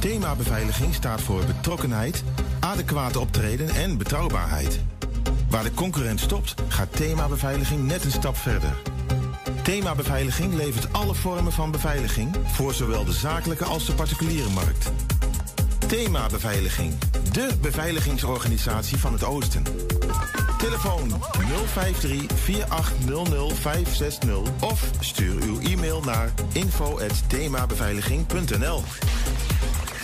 Thema beveiliging staat voor betrokkenheid, adequate optreden en betrouwbaarheid. Waar de concurrent stopt, gaat thema beveiliging net een stap verder. Thema beveiliging levert alle vormen van beveiliging voor zowel de zakelijke als de particuliere markt. Thema beveiliging, de beveiligingsorganisatie van het Oosten. Telefoon 053 4800 560 of stuur uw e-mail naar info@themabeveiliging.nl.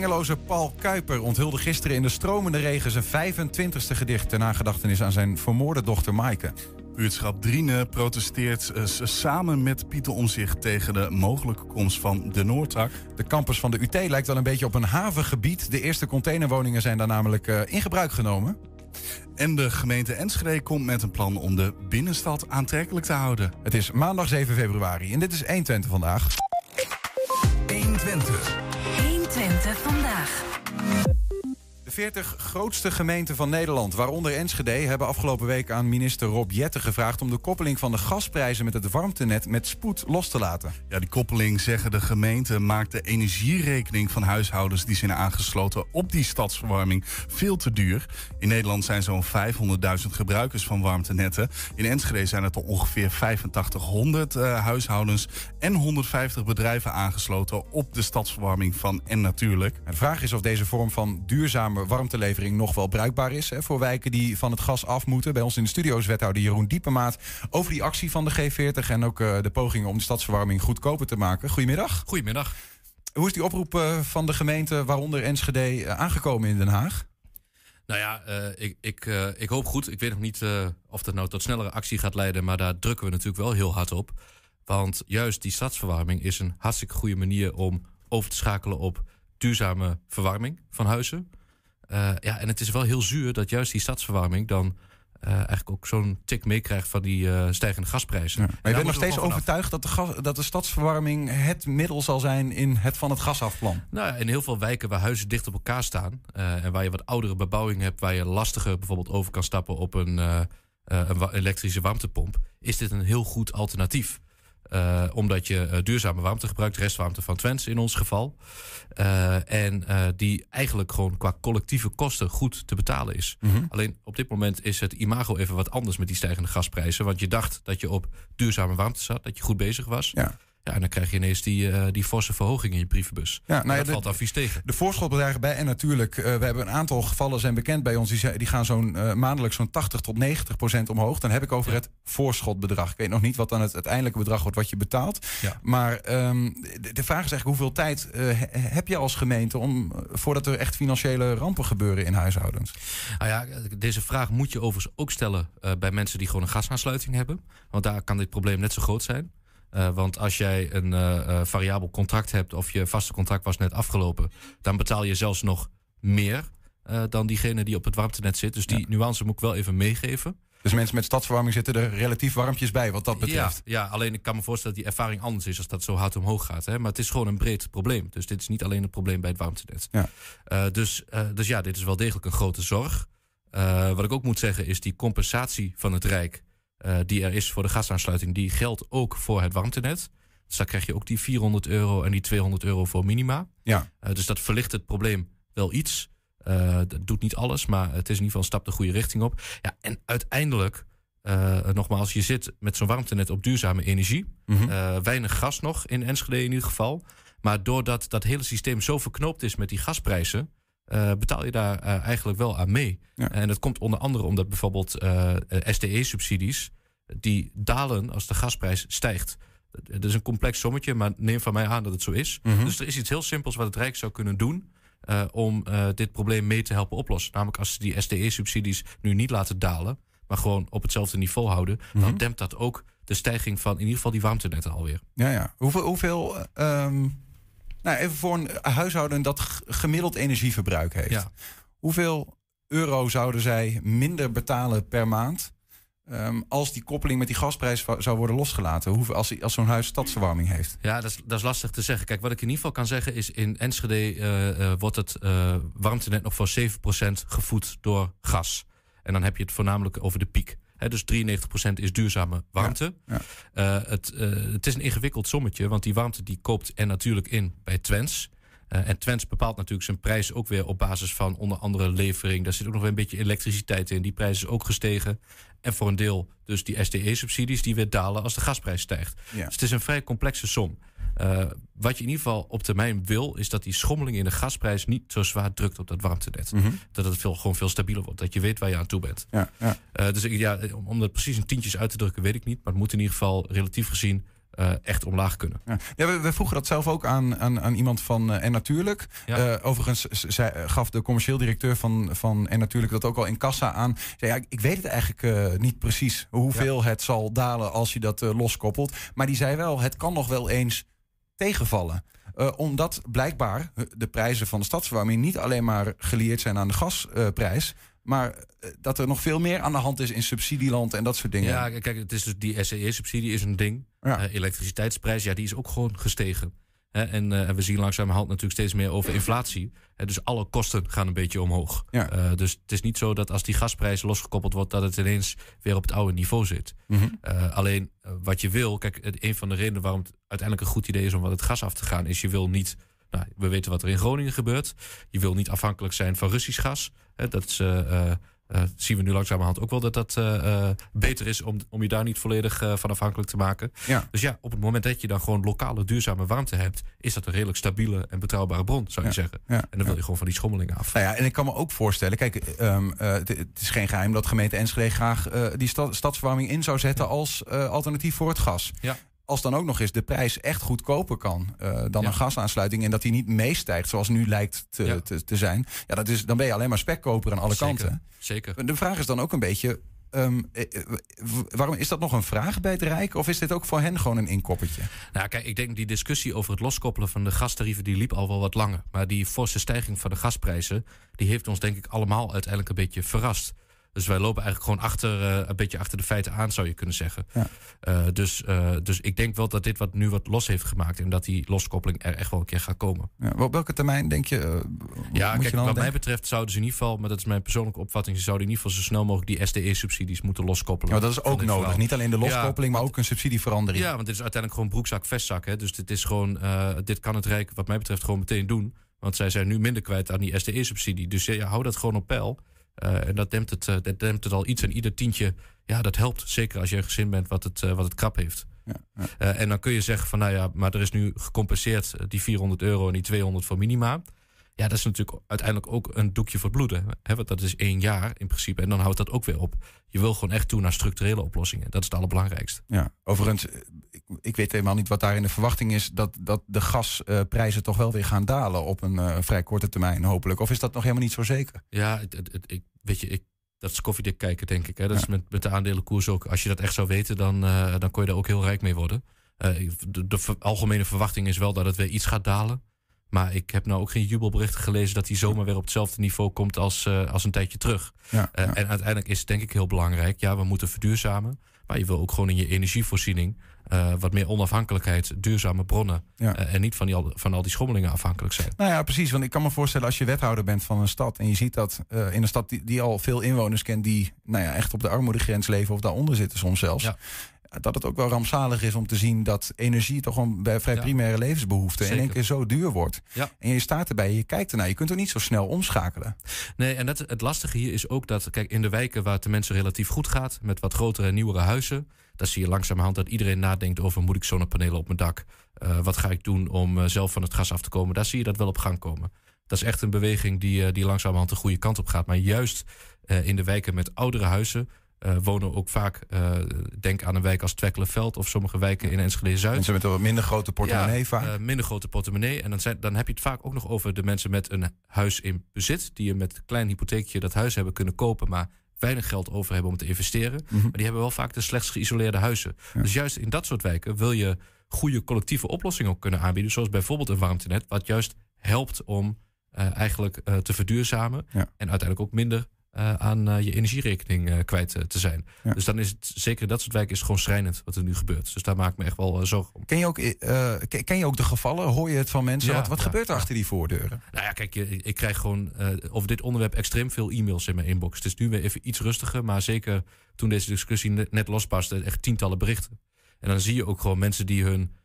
De hengeloze Paul Kuiper onthulde gisteren in de stromende regen zijn 25e gedicht ter nagedachtenis aan zijn vermoorde dochter Maaike. Buurtschap Driene protesteert eh, samen met Pieter Omzicht tegen de mogelijke komst van de Noordtak. De campus van de UT lijkt wel een beetje op een havengebied. De eerste containerwoningen zijn daar namelijk eh, in gebruik genomen. En de gemeente Enschede komt met een plan om de binnenstad aantrekkelijk te houden. Het is maandag 7 februari en dit is 120 vandaag. 120. 120 vandaag. De 40 grootste gemeenten van Nederland, waaronder Enschede, hebben afgelopen week aan minister Rob Jetten gevraagd om de koppeling van de gasprijzen met het warmtenet met spoed los te laten. Ja, die koppeling, zeggen de gemeente, maakt de energierekening van huishoudens die zijn aangesloten op die stadsverwarming veel te duur. In Nederland zijn zo'n 500.000 gebruikers van warmtenetten. In Enschede zijn het al ongeveer 8500 eh, huishoudens en 150 bedrijven aangesloten op de stadsverwarming van En Natuurlijk. De vraag is of deze vorm van duurzame warmtelevering nog wel bruikbaar is hè, voor wijken die van het gas af moeten. Bij ons in de studio is wethouder Jeroen Diepemaat over die actie van de G40 en ook eh, de pogingen om de stadsverwarming goedkoper te maken. Goedemiddag. Goedemiddag. Hoe is die oproep eh, van de gemeente, waaronder Enschede, eh, aangekomen in Den Haag? Nou ja, ik, ik, ik hoop goed. Ik weet nog niet of dat nou tot snellere actie gaat leiden, maar daar drukken we natuurlijk wel heel hard op. Want juist die stadsverwarming is een hartstikke goede manier om over te schakelen op duurzame verwarming van huizen. Eh, ja, en het is wel heel zuur dat juist die stadsverwarming dan eh, eigenlijk ook zo'n tik meekrijgt van die eh, stijgende gasprijzen. Maar je bent nog steeds overtuigd dat de, gas, dat de stadsverwarming het middel zal zijn in het van het gasafplan. Nou in heel veel wijken waar huizen dicht op elkaar staan. en waar je wat oudere bebouwing hebt. waar je lastiger bijvoorbeeld over kan stappen op een, een elektrische warmtepomp. is dit een heel goed alternatief. Eh, omdat je eh, duurzame warmte gebruikt, restwarmte van Twents in ons geval. Eh, en die eigenlijk gewoon qua collectieve kosten goed te betalen is. Alleen op dit moment is het imago even wat anders met die stijgende gasprijzen. Want je dacht dat je op duurzame warmte zat, dat je goed bezig was. Ja. Ja, en dan krijg je ineens die, eh, die forse verhoging in je brievenbus. Ja, nou ja, dat de- valt dan vies tegen. De voorschotbedragen bij en natuurlijk, eh, we hebben een aantal gevallen zijn bekend bij ons. Die, die gaan zo'n eh, maandelijks zo'n 80 tot 90 procent omhoog. Dan heb ik over het voorschotbedrag. Ik weet nog niet wat dan het uiteindelijke bedrag wordt wat je betaalt. Ja. Maar ehm, de, de vraag is eigenlijk hoeveel tijd he- heb je als gemeente om voordat er echt financiële rampen gebeuren in huishoudens? Nou ja, deze vraag moet je overigens ook stellen bij mensen die gewoon een gasaansluiting hebben. Want daar kan dit probleem net zo groot zijn. Eh, want als jij een eh, eh, variabel contract hebt of je vaste contract was net afgelopen, dan betaal je zelfs nog meer dan diegene die op het warmtenet zit. Dus die nuance moet ik wel even meegeven. Dus mensen met stadsverwarming zitten er relatief warmpjes bij wat dat betreft. Ja, ja, alleen ik kan me voorstellen dat die ervaring anders is als dat zo hard omhoog gaat. Hè? Maar het is gewoon een breed probleem. Dus dit is niet alleen een probleem bij het warmtenet. Ja. Dus, dus ja, dit is wel degelijk een grote zorg. Wat ik ook moet zeggen is die compensatie van het Rijk... eh, die er is voor de gasaansluiting, die geldt ook voor het warmtenet. Dus daar krijg je ook die 400 euro en die 200 euro voor minima. Ja. Eh, dus dat verlicht het probleem wel iets. Eh, dat doet niet alles, maar het is in ieder geval een stap de goede richting op. Ja, en uiteindelijk, nogmaals, je zit met zo'n warmtenet op duurzame energie. Mhm. Weinig gas nog in Enschede in ieder geval. Maar doordat dat hele systeem zo verknoopt is met die gasprijzen... eh, betaal je daar eh, eigenlijk wel aan mee. Ja. En dat komt onder andere omdat bijvoorbeeld eh, SDE-subsidies... die dalen als de gasprijs stijgt. Het is een complex sommetje, maar neem van mij aan dat het zo is. Mhm. Dus er is iets heel simpels wat het Rijk zou kunnen doen... om dit probleem mee te helpen oplossen. Namelijk als ze die SDE-subsidies nu niet laten dalen, maar gewoon op hetzelfde niveau houden, Mhm. dan dempt dat ook de stijging van in ieder geval die warmtenetten alweer. Ja, ja. Hoeveel, hoeveel ehm, nou, even voor een huishouden dat gemiddeld energieverbruik heeft. Ja. Hoeveel euro zouden zij minder betalen per maand ehm, als die koppeling met die gasprijs zou worden losgelaten? Hoeveel, als, als zo'n huis stadsverwarming heeft? Ja, dat is, dat is lastig te zeggen. Kijk, wat ik in ieder geval kan zeggen is... in Enschede eh, eh, wordt het eh, warmtenet nog voor 7% gevoed door gas. En dan heb je het voornamelijk over de piek. Dus 93% is duurzame warmte. Ja, Eh, het, eh, het is een ingewikkeld sommetje, want die warmte die koopt er natuurlijk in bij Twents. Eh, en Twents bepaalt natuurlijk zijn prijs ook weer op basis van onder andere levering. Daar zit ook nog een beetje elektriciteit in. Die prijs is ook gestegen. En voor een deel dus die SDE-subsidies die weer dalen als de gasprijs stijgt. Ja. Dus het is een vrij complexe som. Eh, wat je in ieder geval op termijn wil, is dat die schommeling in de gasprijs niet zo zwaar drukt op dat warmtenet. Mhm. Dat het veel, gewoon veel stabieler wordt. Dat je weet waar je aan toe bent. Ja, ja. Eh, dus ik, ja, om, om dat precies in tientjes uit te drukken, weet ik niet. Maar het moet in ieder geval relatief gezien eh, echt omlaag kunnen. Ja. Ja, we, we vroegen dat zelf ook aan, aan, aan iemand van En Natuurlijk. Ja. Overigens gaf de commercieel directeur van, van En Natuurlijk dat ook al in kassa aan. Zei, ja, ik- weet het eigenlijk niet precies hoeveel het zal dalen als je dat loskoppelt. Maar die zei wel, het kan nog wel eens tegenvallen. Eh, omdat blijkbaar de prijzen van de stadsverwarming niet alleen maar gelieerd zijn aan de gasprijs. maar eh, dat er nog veel meer aan de hand is in subsidieland en dat soort dingen. Ja, kijk, het is dus die SCE-subsidie is een ding. Ja. Eh, elektriciteitsprijs, ja, die is ook gewoon gestegen. Hè, en, eh, en we zien langzamerhand natuurlijk steeds meer over inflatie. Hè, dus alle kosten gaan een beetje omhoog. Ja. Eh, dus het is niet zo dat als die gasprijs losgekoppeld wordt, dat het ineens weer op het oude niveau zit. Mhm. Eh, alleen wat je wil, kijk, het- een van de redenen waarom het uiteindelijk een goed idee is om wat het gas af te gaan, is je wil niet. Nou, we weten wat er in Groningen gebeurt. Je wil niet afhankelijk zijn van Russisch gas. Hè, dat is, eh, zien we nu langzamerhand ook wel dat dat eh, eh, beter is om, om je daar niet volledig van afhankelijk te maken. Ja. Dus ja, op het moment dat je dan gewoon lokale duurzame warmte hebt, is dat een redelijk stabiele en betrouwbare bron, zou je Ja. zeggen. Ja. En dan wil je gewoon van die schommelingen af. Nou ja, en ik kan me ook voorstellen, kijk, ehm, eh, het, is geen geheim dat gemeente Enschede graag die sta- stadsverwarming in zou zetten als alternatief voor het gas. Ja. Als dan ook nog eens de prijs echt goedkoper kan eh, dan Ja. een gasaansluiting en dat die niet meestijgt zoals nu lijkt te, Ja. te, te zijn, ja, dat is, dan ben je alleen maar spekkoper aan alle Zeker. kanten. Zeker. De vraag is dan ook een beetje, ehm, eh, eh, waarom is dat nog een vraag bij het Rijk of is dit ook voor hen gewoon een inkoppertje? Nou, kijk, ik denk die discussie over het loskoppelen van de gastarieven... die liep al wel wat langer. Maar die forse stijging van de gasprijzen... die heeft ons denk ik allemaal uiteindelijk een beetje verrast. Dus wij lopen eigenlijk gewoon achter, eh, een beetje achter de feiten aan, zou je kunnen zeggen. Ja. Eh, dus, eh, dus ik denk wel dat dit wat nu wat los heeft gemaakt... en dat die loskoppeling er echt wel een keer gaat komen. Ja, op welke termijn denk je? Ja, kijk, je wat mij betreft zouden ze in ieder geval... maar dat is mijn persoonlijke opvatting... ze zouden in ieder geval zo snel mogelijk die SDE-subsidies moeten loskoppelen. Ja, dat is ook nodig. verhaal. Niet alleen de Ja, loskoppeling, maar ook een subsidieverandering. Ja, want dit is uiteindelijk gewoon broekzak, vestzak. Hè? Dus dit is gewoon, dit kan het Rijk wat mij betreft gewoon meteen doen. Want zij zijn nu minder kwijt aan die SDE-subsidie. Dus ja, hou dat gewoon op peil. Eh, en dat dempt, het, eh, dat dempt het al iets. En ieder tientje, ja, dat helpt. Zeker als je een gezin bent wat het, eh, wat het krap heeft. Ja, ja. En dan kun je zeggen van, nou ja, maar er is nu gecompenseerd die 400 euro en die 200 voor minima. Ja, dat is natuurlijk uiteindelijk ook een doekje voor het bloeden. Hè? Want dat is één jaar in principe. En dan houdt dat ook weer op. Je wil gewoon echt toe naar structurele oplossingen. Dat is het allerbelangrijkste. Ja, overigens, ik, ik weet helemaal niet wat daar in de verwachting is dat, dat de gasprijzen toch wel weer gaan dalen op een vrij korte termijn, hopelijk. Of is dat nog helemaal niet zo zeker? Ja, het, het, het- ik, weet je, ik, dat is koffiedik kijken, denk ik. Hè. Dat is met, met de aandelenkoers ook. Als je dat echt zou weten, dan, eh, dan kon je daar ook heel rijk mee worden. Eh, de, de ver- algemene verwachting is wel dat het weer iets gaat dalen. Maar ik heb nou ook geen jubelberichten gelezen dat hij zomaar weer op hetzelfde niveau komt als, eh, als een tijdje terug. Ja, ja. En uiteindelijk is het denk ik heel belangrijk. Ja, we moeten verduurzamen. Maar je wil ook gewoon in je energievoorziening eh, wat meer onafhankelijkheid, duurzame bronnen. Ja. eh, en niet van, die, al- van al die schommelingen afhankelijk zijn. Nou ja, precies. Want ik kan me voorstellen als je wethouder bent van een stad en je ziet dat eh, in een stad die, die al veel inwoners kent die nou ja, echt op de armoedegrens leven of daaronder zitten soms zelfs. Ja. Dat het ook wel rampzalig is om te zien dat energie toch gewoon bij vrij Ja. primaire levensbehoeften in één keer zo duur wordt. Ja. En je staat erbij, je kijkt ernaar. Je kunt er niet zo snel omschakelen. Nee, en dat, het lastige hier is ook dat, kijk, in de wijken waar het de mensen relatief goed gaat, met wat grotere en nieuwere huizen, daar zie je langzamerhand dat iedereen nadenkt over: moet ik zonnepanelen op mijn dak? Eh, wat ga ik doen om eh, zelf van het gas af te komen? Daar zie je dat wel op gang komen. Dat is echt een beweging die, eh, die langzamerhand de goede kant op gaat. Maar juist in de wijken met oudere huizen, eh, wonen ook vaak, eh, denk aan een wijk als Twekkelenveld of sommige wijken in Enschede-Zuid. Mensen met een wat minder grote portemonnee Ja, vaak. eh, minder grote portemonnee. En dan, zijn, dan heb je het vaak ook nog over de mensen met een huis in bezit. Die je met een klein hypotheekje dat huis hebben kunnen kopen, maar weinig geld over hebben om te investeren. Mhm. Maar die hebben wel vaak de slechtst geïsoleerde huizen. Dus juist in dat soort wijken wil je goede collectieve oplossingen ook kunnen aanbieden. Zoals bijvoorbeeld een warmtenet, wat juist helpt om eigenlijk te verduurzamen. Ja. En uiteindelijk ook minder eh, aan eh, je energierekening eh, kwijt te zijn. Ja. Dus dan is het zeker in dat soort wijken is gewoon schrijnend wat er nu gebeurt. Dus daar maak ik me echt wel zorgen om. Ken je, ook, ken- je ook de gevallen? Hoor je het van mensen? Ja, wat wat ja, gebeurt er achter die voordeuren? Nou ja, kijk, je- ik krijg gewoon over dit onderwerp extreem veel e-mails in mijn inbox. Het is nu weer even iets rustiger, maar zeker toen deze discussie net, losbarstte, echt tientallen berichten. En dan zie je ook gewoon mensen die hun,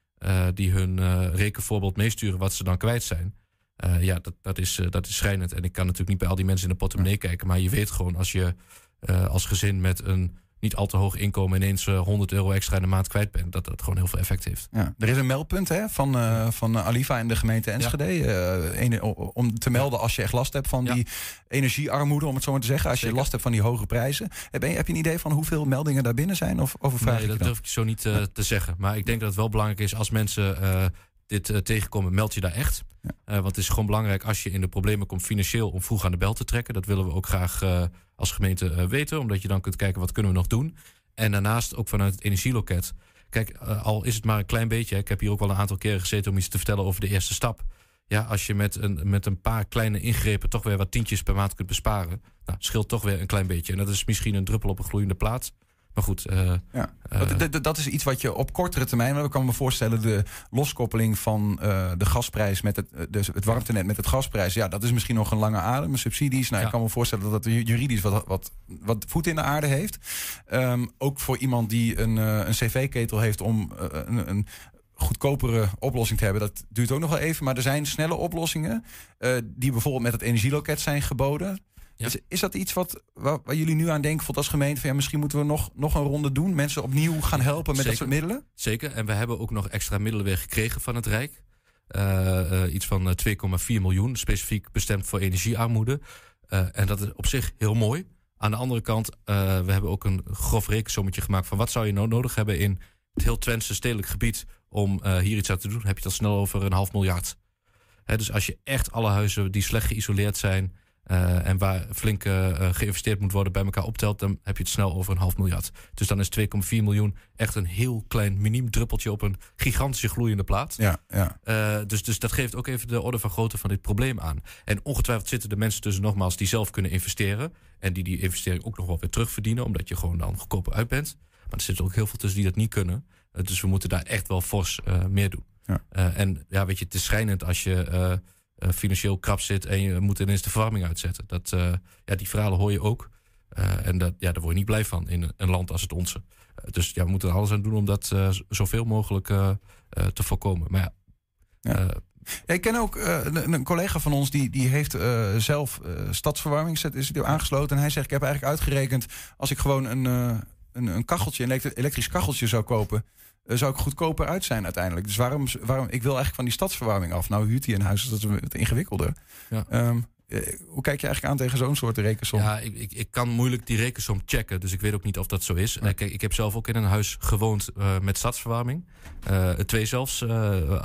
die hun rekenvoorbeeld meesturen wat ze dan kwijt zijn. Eh, ja, dat, dat, is, eh, dat is schrijnend. En ik kan natuurlijk niet bij al die mensen in de portemonnee kijken, maar je weet gewoon als je eh, als gezin met een niet al te hoog inkomen ineens eh, 100 euro extra in de maand kwijt bent, dat dat gewoon heel veel effect heeft. Ja. Er is een meldpunt hè, van, van Aliva en de gemeente Enschede. om te melden als je echt last hebt van Ja. die energiearmoede, om het zo maar te zeggen. Als je last hebt van die hoge prijzen. Heb je, heb je een idee van hoeveel meldingen daar binnen zijn? Of overvraag Nee, dat durf ik zo niet te zeggen. Maar ik denk dat het wel belangrijk is als mensen dit eh, tegenkomen, meld je daar echt. Ja. Eh, want het is gewoon belangrijk als je in de problemen komt financieel om vroeg aan de bel te trekken. Dat willen we ook graag eh, als gemeente weten, omdat je dan kunt kijken wat kunnen we nog doen. En daarnaast ook vanuit het energieloket. Kijk, al is het maar een klein beetje. hè, Ik heb hier ook wel een aantal keren gezeten om iets te vertellen over de eerste stap. Ja, als je met een, met een paar kleine ingrepen toch weer wat tientjes per maand kunt besparen. Nou, scheelt toch weer een klein beetje. En dat is misschien een druppel op een gloeiende plaat. Maar goed, eh, Ja. Eh, dat is iets wat je op kortere termijn. want Ik kan me voorstellen, de loskoppeling van eh, de gasprijs met het, dus het warmtenet met het gasprijs. Ja, dat is misschien nog een lange adem. Subsidies. Nou, Ja. ik kan me voorstellen dat dat ju- juridisch wat, wat, wat voet in de aarde heeft. Ehm, ook voor iemand die een, een cv-ketel heeft om een, een goedkopere oplossing te hebben. Dat duurt ook nog wel even. Maar er zijn snelle oplossingen die bijvoorbeeld met het energieloket zijn geboden. Ja. Is, is dat iets wat, waar, waar jullie nu aan denken, als gemeente? Van, ja, misschien moeten we nog, nog een ronde doen. Mensen opnieuw gaan helpen met dat Zeker. soort middelen? Zeker. En we hebben ook nog extra middelen weer gekregen van het Rijk. Eh, eh, iets van eh, 2,4 miljoen, specifiek bestemd voor energiearmoede. Eh, en dat is op zich heel mooi. Aan de andere kant, eh, we hebben ook een grof rekensommetje gemaakt van wat zou je nou nodig hebben in het heel Twentse stedelijk gebied om eh, hier iets aan te doen. Heb je dat snel over een half miljard. Hè, dus als je echt alle huizen die slecht geïsoleerd zijn eh, en waar flink eh, eh, geïnvesteerd moet worden bij elkaar optelt, dan heb je het snel over een half miljard. Dus dan is 2,4 miljoen echt een heel klein miniem druppeltje op een gigantische gloeiende plaat. Ja, ja. Dus, dus dat geeft ook even de orde van grootte van dit probleem aan. En ongetwijfeld zitten er mensen tussen nogmaals die zelf kunnen investeren. En die die investering ook nog wel weer terugverdienen, omdat je gewoon dan goedkoper uit bent. Maar er zitten ook heel veel tussen die dat niet kunnen. Dus we moeten daar echt wel fors meer doen. Ja. En ja, weet je, het is schrijnend als je eh, financieel krap zit en je moet ineens de verwarming uitzetten. Dat, eh, ja, die verhalen hoor je ook. Eh, en dat, ja, daar word je niet blij van in een land als het onze. Dus ja, we moeten er alles aan doen om dat zoveel mogelijk te voorkomen. Maar ja, Ja. Ja, ik ken ook een, een collega van ons die, die heeft zelf stadsverwarming zet- is aangesloten. En hij zegt, ik heb eigenlijk uitgerekend... als ik gewoon een, een, een kacheltje, een elektri- elektrisch kacheltje zou kopen... eh, zou ik goedkoper uit zijn uiteindelijk. Dus waarom, waarom ik wil eigenlijk van die stadsverwarming af. Nou huurt hij een huis, dus dat is wat ingewikkelder. Ja. Ehm, eh, hoe kijk je eigenlijk aan tegen zo'n soort rekensom? Ja, ik, ik, ik kan moeilijk die rekensom checken. Dus ik weet ook niet of dat zo is. Eh, kijk, ik heb zelf ook in een huis gewoond met stadsverwarming. Twee zelfs,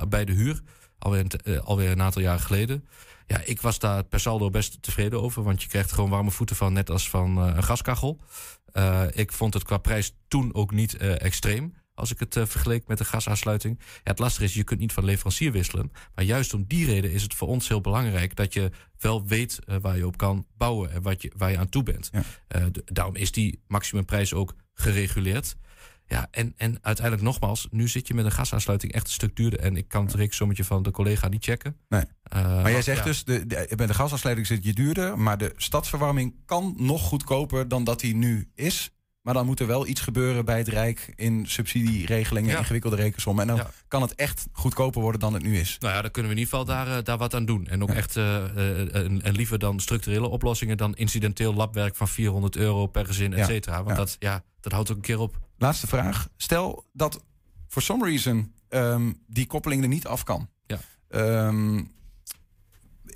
bij de huur. Alweer een, alweer een aantal jaren geleden. Ja, ik was daar per saldo best tevreden over. Want je krijgt gewoon warme voeten van, net als van een gaskachel. Ik vond het qua prijs toen ook niet extreem. Als ik het eh, vergeleek met de gasaansluiting. Ja, het lastige is, je kunt niet van leverancier wisselen. Maar juist om die reden is het voor ons heel belangrijk dat je wel weet eh, waar je op kan bouwen en wat je, waar je aan toe bent. Ja. Eh, daarom is die maximumprijs ook gereguleerd. Ja, en, en uiteindelijk nogmaals, nu zit je met een gasaansluiting echt een stuk duurder. En ik kan het rekensommetje van de collega niet checken. Nee. Maar jij zegt ja. dus, de, de, bij de gasaansluiting zit je duurder... maar de stadsverwarming kan nog goedkoper dan dat die nu is... Maar dan moet er wel iets gebeuren bij het Rijk in subsidieregelingen, Ja. ingewikkelde rekensommen. En dan Ja. kan het echt goedkoper worden dan het nu is. Nou ja, dan kunnen we in ieder geval daar, eh, daar wat aan doen. En ook Ja. echt, eh, eh, en, en liever dan structurele oplossingen dan incidenteel labwerk van 400 euro per gezin, et cetera. Want. Dat, ja, dat houdt ook een keer op. Laatste vraag. Stel dat for some reason ehm, die koppeling er niet af kan. Ja. Ehm,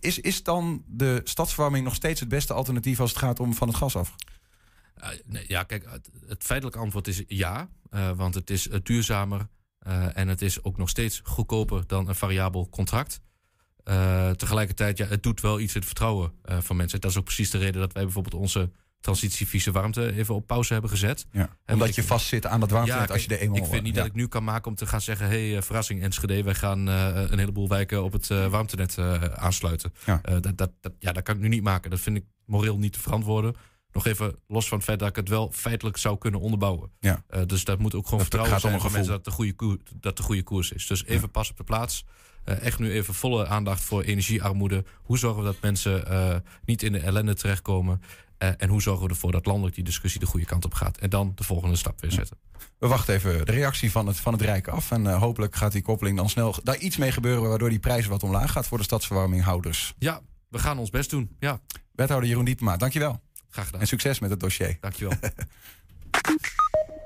is, is dan de stadsverwarming nog steeds het beste alternatief als het gaat om van het gas af? Uh, nee, ja, kijk, het, het, feitelijke antwoord is ja. Uh, want het is duurzamer uh, en het is ook nog steeds goedkoper dan een variabel contract. tegelijkertijd, ja, het doet wel iets in het vertrouwen van mensen. Dat is ook precies de reden dat wij bijvoorbeeld onze transitie warmte even op pauze hebben gezet. Ja, omdat je vastzit aan dat warmtenet ja, als je de eenmaal... Ik vind niet dat ik nu kan maken om te gaan zeggen... hé, hey, verrassing Enschede, wij gaan een heleboel wijken op het warmtenet aansluiten. Ja. dat, dat, dat, ja, dat kan ik nu niet maken. Dat vind ik moreel niet te verantwoorden. Nog even los van het feit dat ik het wel feitelijk zou kunnen onderbouwen. Ja. Uh, dus dat moet ook gewoon dat vertrouwen zijn van mensen dat de, goede koers, dat de goede koers is. Dus even pas op de plaats. Uh, echt nu even volle aandacht voor energiearmoede. Hoe zorgen we dat mensen uh, niet in de ellende terechtkomen? en hoe zorgen we ervoor dat landelijk die discussie de goede kant op gaat? En dan de volgende stap weer zetten. We wachten even de reactie van het, van het Rijk af. En hopelijk gaat die koppeling dan snel daar iets mee gebeuren... waardoor die prijs wat omlaag gaat voor de stadsverwarminghouders. Ja, we gaan ons best doen. Ja. Wethouder Jeroen Diepema, dankjewel. Graag gedaan. En succes met het dossier. Dankjewel.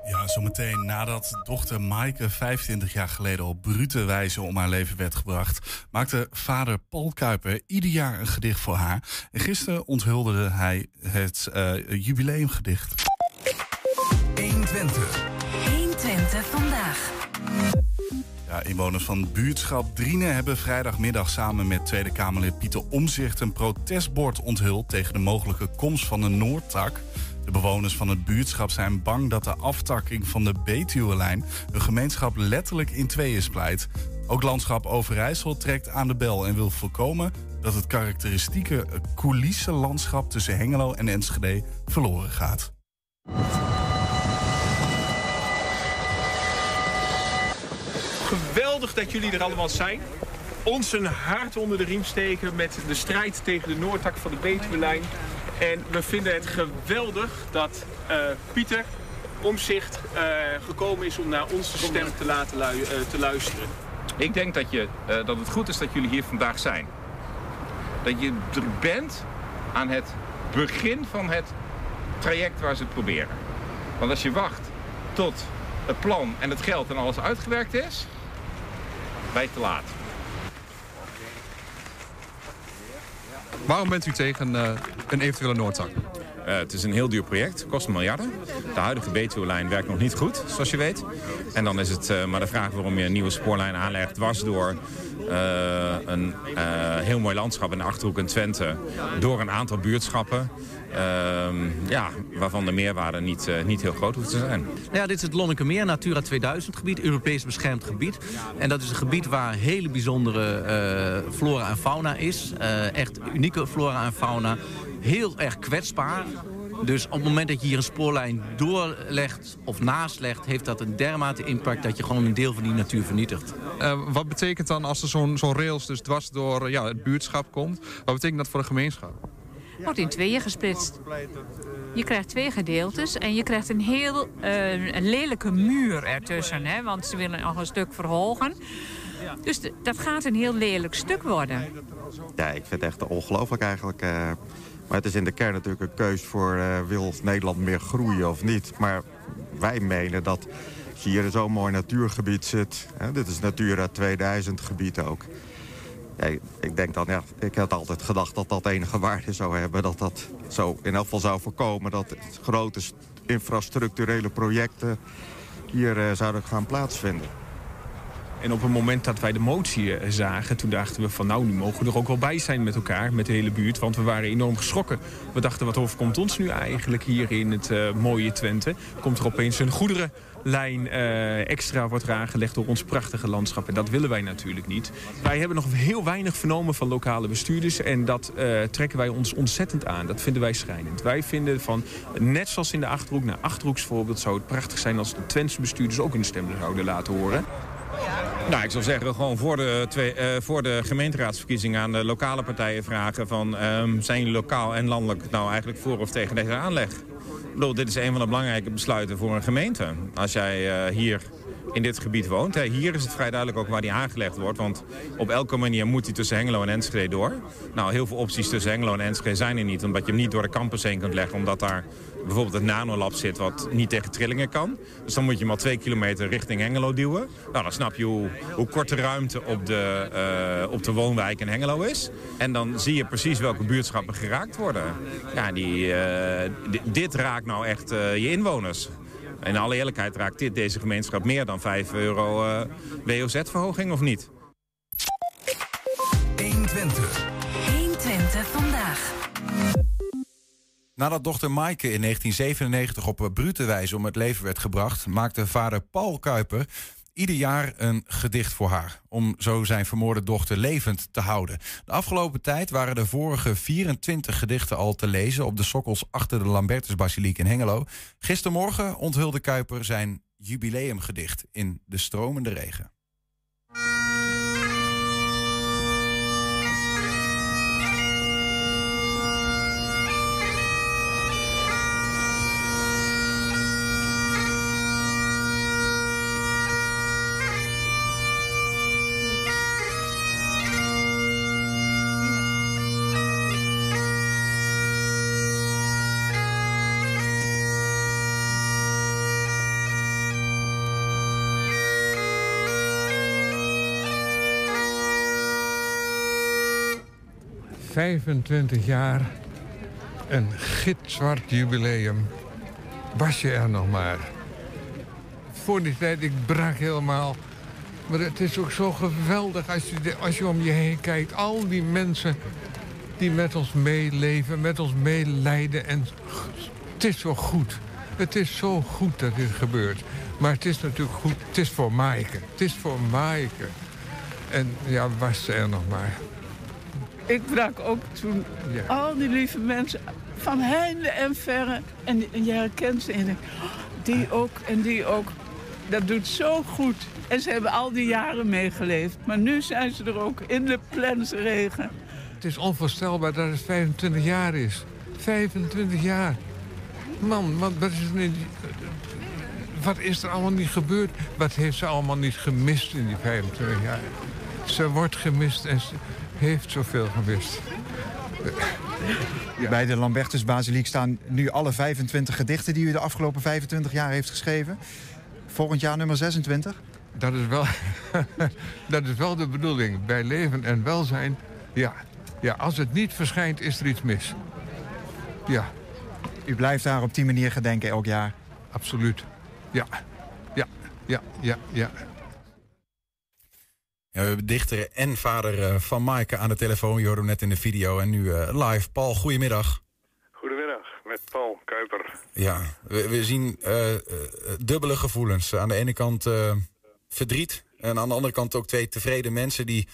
Ja, zometeen nadat dochter Maaike 25 jaar geleden op brute wijze om haar leven werd gebracht, maakte vader Paul Kuiper ieder jaar een gedicht voor haar. En gisteren onthulde hij het uh, jubileumgedicht. 120. 120 vandaag. Ja, inwoners van buurtschap Drienen hebben vrijdagmiddag samen met Tweede Kamerlid Pieter Omzicht een protestbord onthuld tegen de mogelijke komst van een Noordtak. De bewoners van het buurtschap zijn bang dat de aftakking van de Betuwe-lijn hun gemeenschap letterlijk in tweeën splijt. Ook landschap Overijssel trekt aan de bel en wil voorkomen dat het karakteristieke coulissenlandschap tussen Hengelo en Enschede verloren gaat. Geweldig dat jullie er allemaal zijn. Ons een hart onder de riem steken met de strijd tegen de Noordtak van de Betuwe-lijn. En we vinden het geweldig dat uh, Pieter Omzicht uh, gekomen is om naar onze stem te laten te luisteren. Ik denk dat, je, dat het goed is dat jullie hier vandaag zijn. Dat je er bent aan het begin van het traject waar ze het proberen. Want als je wacht tot het plan en het geld en alles uitgewerkt is, je te laat. Waarom bent u tegen uh, een eventuele Noordzak? Uh, het is een heel duur project, kost miljarden. De huidige Betuwe-lijn werkt nog niet goed, zoals je weet. En dan is het uh, maar de vraag waarom je een nieuwe spoorlijn aanlegt... dwars door een heel mooi landschap in de Achterhoek en Twente... door een aantal buurtschappen... Uh, ja, waarvan de meerwaarde niet, niet heel groot hoeft te zijn. Ja, dit is het Lonnekemeer, Natura 2000 gebied, Europees beschermd gebied. En dat is een gebied waar hele bijzondere flora en fauna is. Echt unieke flora en fauna. Heel erg kwetsbaar. Dus op het moment dat je hier een spoorlijn doorlegt of naast legt... heeft dat een dermate impact dat je gewoon een deel van die natuur vernietigt. Uh, wat betekent dan als er zo'n zo'n rails dus dwars door ja, het buurtschap komt? Wat betekent dat voor de gemeenschap? wordt in tweeën gesplitst. Je krijgt twee gedeeltes en je krijgt een heel uh, een lelijke muur ertussen. Hè, want ze willen nog een stuk verhogen. Dus dat gaat een heel lelijk stuk worden. Ja, ik vind het echt ongelooflijk eigenlijk. Uh, maar het is in de kern natuurlijk een keus voor... Uh, wil Nederland meer groeien of niet? Maar wij menen dat als je hier in zo'n mooi natuurgebied zit... Hè, dit is Natura 2000 gebied ook... Ik denk dan, ja, ik had altijd gedacht dat dat enige waarde zou hebben. Dat dat zo in elk geval zou voorkomen dat grote infrastructurele projecten hier uh, zouden gaan plaatsvinden. En op het moment dat wij de motie eh, zagen, toen dachten we van nou, nu mogen we er ook wel bij zijn met elkaar, met de hele buurt. Want we waren enorm geschrokken. We dachten, wat overkomt ons nu eigenlijk hier in het uh, mooie Twente? Komt er opeens een goederen lijn uh, extra wordt eraan gelegd door ons prachtige landschap. En dat willen wij natuurlijk niet. Wij hebben nog heel weinig vernomen van lokale bestuurders. En dat trekken wij ons ontzettend aan. Dat vinden wij schrijnend. Wij vinden van, net zoals in de Achterhoek, naar Achterhoeks voorbeeld... zou het prachtig zijn als de Twentse bestuurders ook hun stem zouden laten horen. Nou, ik zou zeggen, gewoon voor de, twee, uh, voor de gemeenteraadsverkiezingen aan de lokale partijen vragen van... Um, zijn jullie lokaal en landelijk nou eigenlijk voor of tegen deze aanleg? bedoel, dit is een van de belangrijke besluiten voor een gemeente. Als jij uh, hier in dit gebied woont. Hier is het vrij duidelijk ook waar die aangelegd wordt. Want op elke manier moet hij tussen Hengelo en Enschede door. Nou, heel veel opties tussen Hengelo en Enschede zijn er niet. Omdat je hem niet door de campus heen kunt leggen. Omdat daar bijvoorbeeld het nanolab zit wat niet tegen trillingen kan. Dus dan moet je maar twee kilometer richting Hengelo duwen. Nou, dan snap je hoe, hoe kort de ruimte op de, eh, op de woonwijk in Hengelo is. En dan zie je precies welke buurtschappen geraakt worden. Ja, die, eh, di- dit raakt nou echt eh, je inwoners. In alle eerlijkheid raakt dit deze gemeenschap meer dan 5 euro eh, WOZ-verhoging of niet? 120. 120 vandaag. Nadat dochter Maaike in 1997 op een brute wijze om het leven werd gebracht, maakte vader Paul Kuiper ieder jaar een gedicht voor haar. Om zo zijn vermoorde dochter levend te houden. De afgelopen tijd waren de vorige 24 gedichten al te lezen op de sokkels achter de Lambertusbasiliek in Hengelo. Gistermorgen onthulde Kuiper zijn jubileumgedicht in De Stromende Regen. ...25 jaar, een gitzwart jubileum. Was je er nog maar. Voor die tijd, ik brak helemaal. Maar het is ook zo geweldig als je, als je om je heen kijkt. Al die mensen die met ons meeleven, met ons meelijden. En het is zo goed. Het is zo goed dat dit gebeurt. Maar het is natuurlijk goed. Het is voor Maaike. Het is voor Maaike. En ja, was ze er nog maar. Ik brak ook toen Ja. al die lieve mensen van heinde en verre. En, en je herkent ze en denkt, "Oh, die ook en die ook. Dat doet zo goed. En ze hebben al die jaren meegeleefd. Maar nu zijn ze er ook in de plensregen. Het is onvoorstelbaar dat het 25 jaar is. 25 jaar. Man, wat, wat, is er niet, wat is er allemaal niet gebeurd? Wat heeft ze allemaal niet gemist in die 25 jaar? Ze wordt gemist en ze heeft zoveel gemist. Bij de Lambertus Basiliek staan nu alle 25 gedichten die u de afgelopen 25 jaar heeft geschreven. Volgend jaar nummer 26. Dat is wel, dat is wel de bedoeling. Bij leven en welzijn, ja. ja. Als het niet verschijnt, is er iets mis. Ja. U blijft daar op die manier gedenken elk jaar. Absoluut. Ja. Ja, ja, ja, ja. We hebben dichter en vader eh, van Maaike aan de telefoon. Je hoorde hem net in de video en nu eh, live. Paul, goedemiddag. Goedemiddag, met Paul Kuiper. Ja, we, we zien eh, eh, dubbele gevoelens. Aan de ene kant eh, verdriet. En aan de andere kant ook twee tevreden mensen die,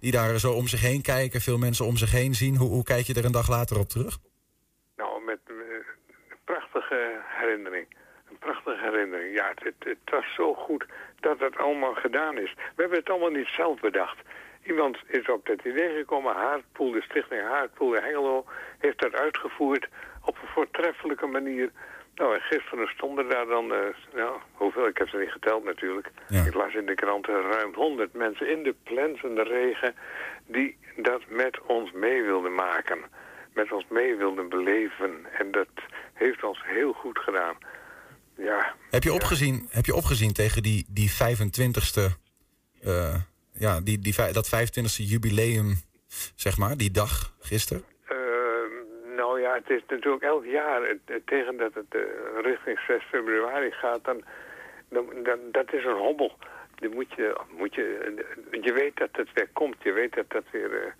die daar zo om zich heen kijken. Veel mensen om zich heen zien. Hoe, hoe kijk je er een dag later op terug? Nou, met eh, een prachtige herinnering. Prachtige herinnering. Ja, het, het, het was zo goed dat het allemaal gedaan is. We hebben het allemaal niet zelf bedacht. Iemand is op dat idee gekomen. Haardpoel, de stichting Haardpoel in Hengelo, heeft dat uitgevoerd op een voortreffelijke manier. Nou, en gisteren stonden daar dan, eh, nou, hoeveel, ik heb ze niet geteld natuurlijk. Ik las in de kranten ruim 100 mensen in de plensende regen die dat met ons mee wilden maken. Met ons mee wilden beleven. En dat heeft ons heel goed gedaan. Ja, Heb je opgezien, heb je opgezien tegen die, die 25ste, eh, ja, die, die, dat 25ste jubileum, zeg maar, die dag gisteren? Eh, nou ja, het is natuurlijk elk jaar het, het- tegen dat het eh, richting 6 februari gaat, dan, dan, dan dat is een hobbel. Die moet je, moet je, je weet dat het weer komt, je weet dat dat weer...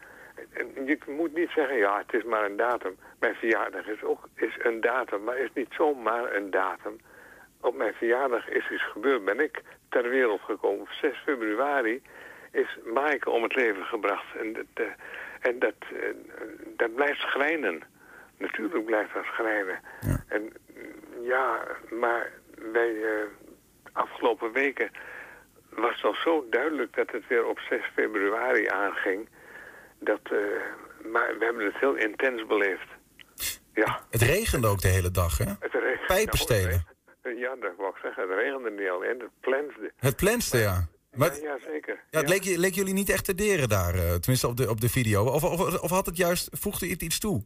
eh, je moet niet zeggen, ja, het is maar een datum. Mijn verjaardag is ook is een datum, maar is niet zomaar een datum. Op mijn verjaardag is iets gebeurd, ben ik ter wereld gekomen. Op 6 februari is Maaike om het leven gebracht. En dat, eh, en dat, eh, dat blijft schrijnen. Natuurlijk blijft dat schrijnen. En mm, ja, maar bij eh, afgelopen weken was het al zo duidelijk dat het weer op 6 februari aanging. Dat, maar we hebben het heel intens beleefd. Ja. Het regende ook de hele dag, hè? Het regent. Pijpenstelen. Ja, dat wou ik zeggen. Het regende niet alleen, het plensde. Het plenste, ja. Maar, ja, ja, zeker. ja, het leek, je- leek jullie niet echt te deren daar, eh, tenminste op de, op de video. Of, of, of had het juist, voegde het iets toe?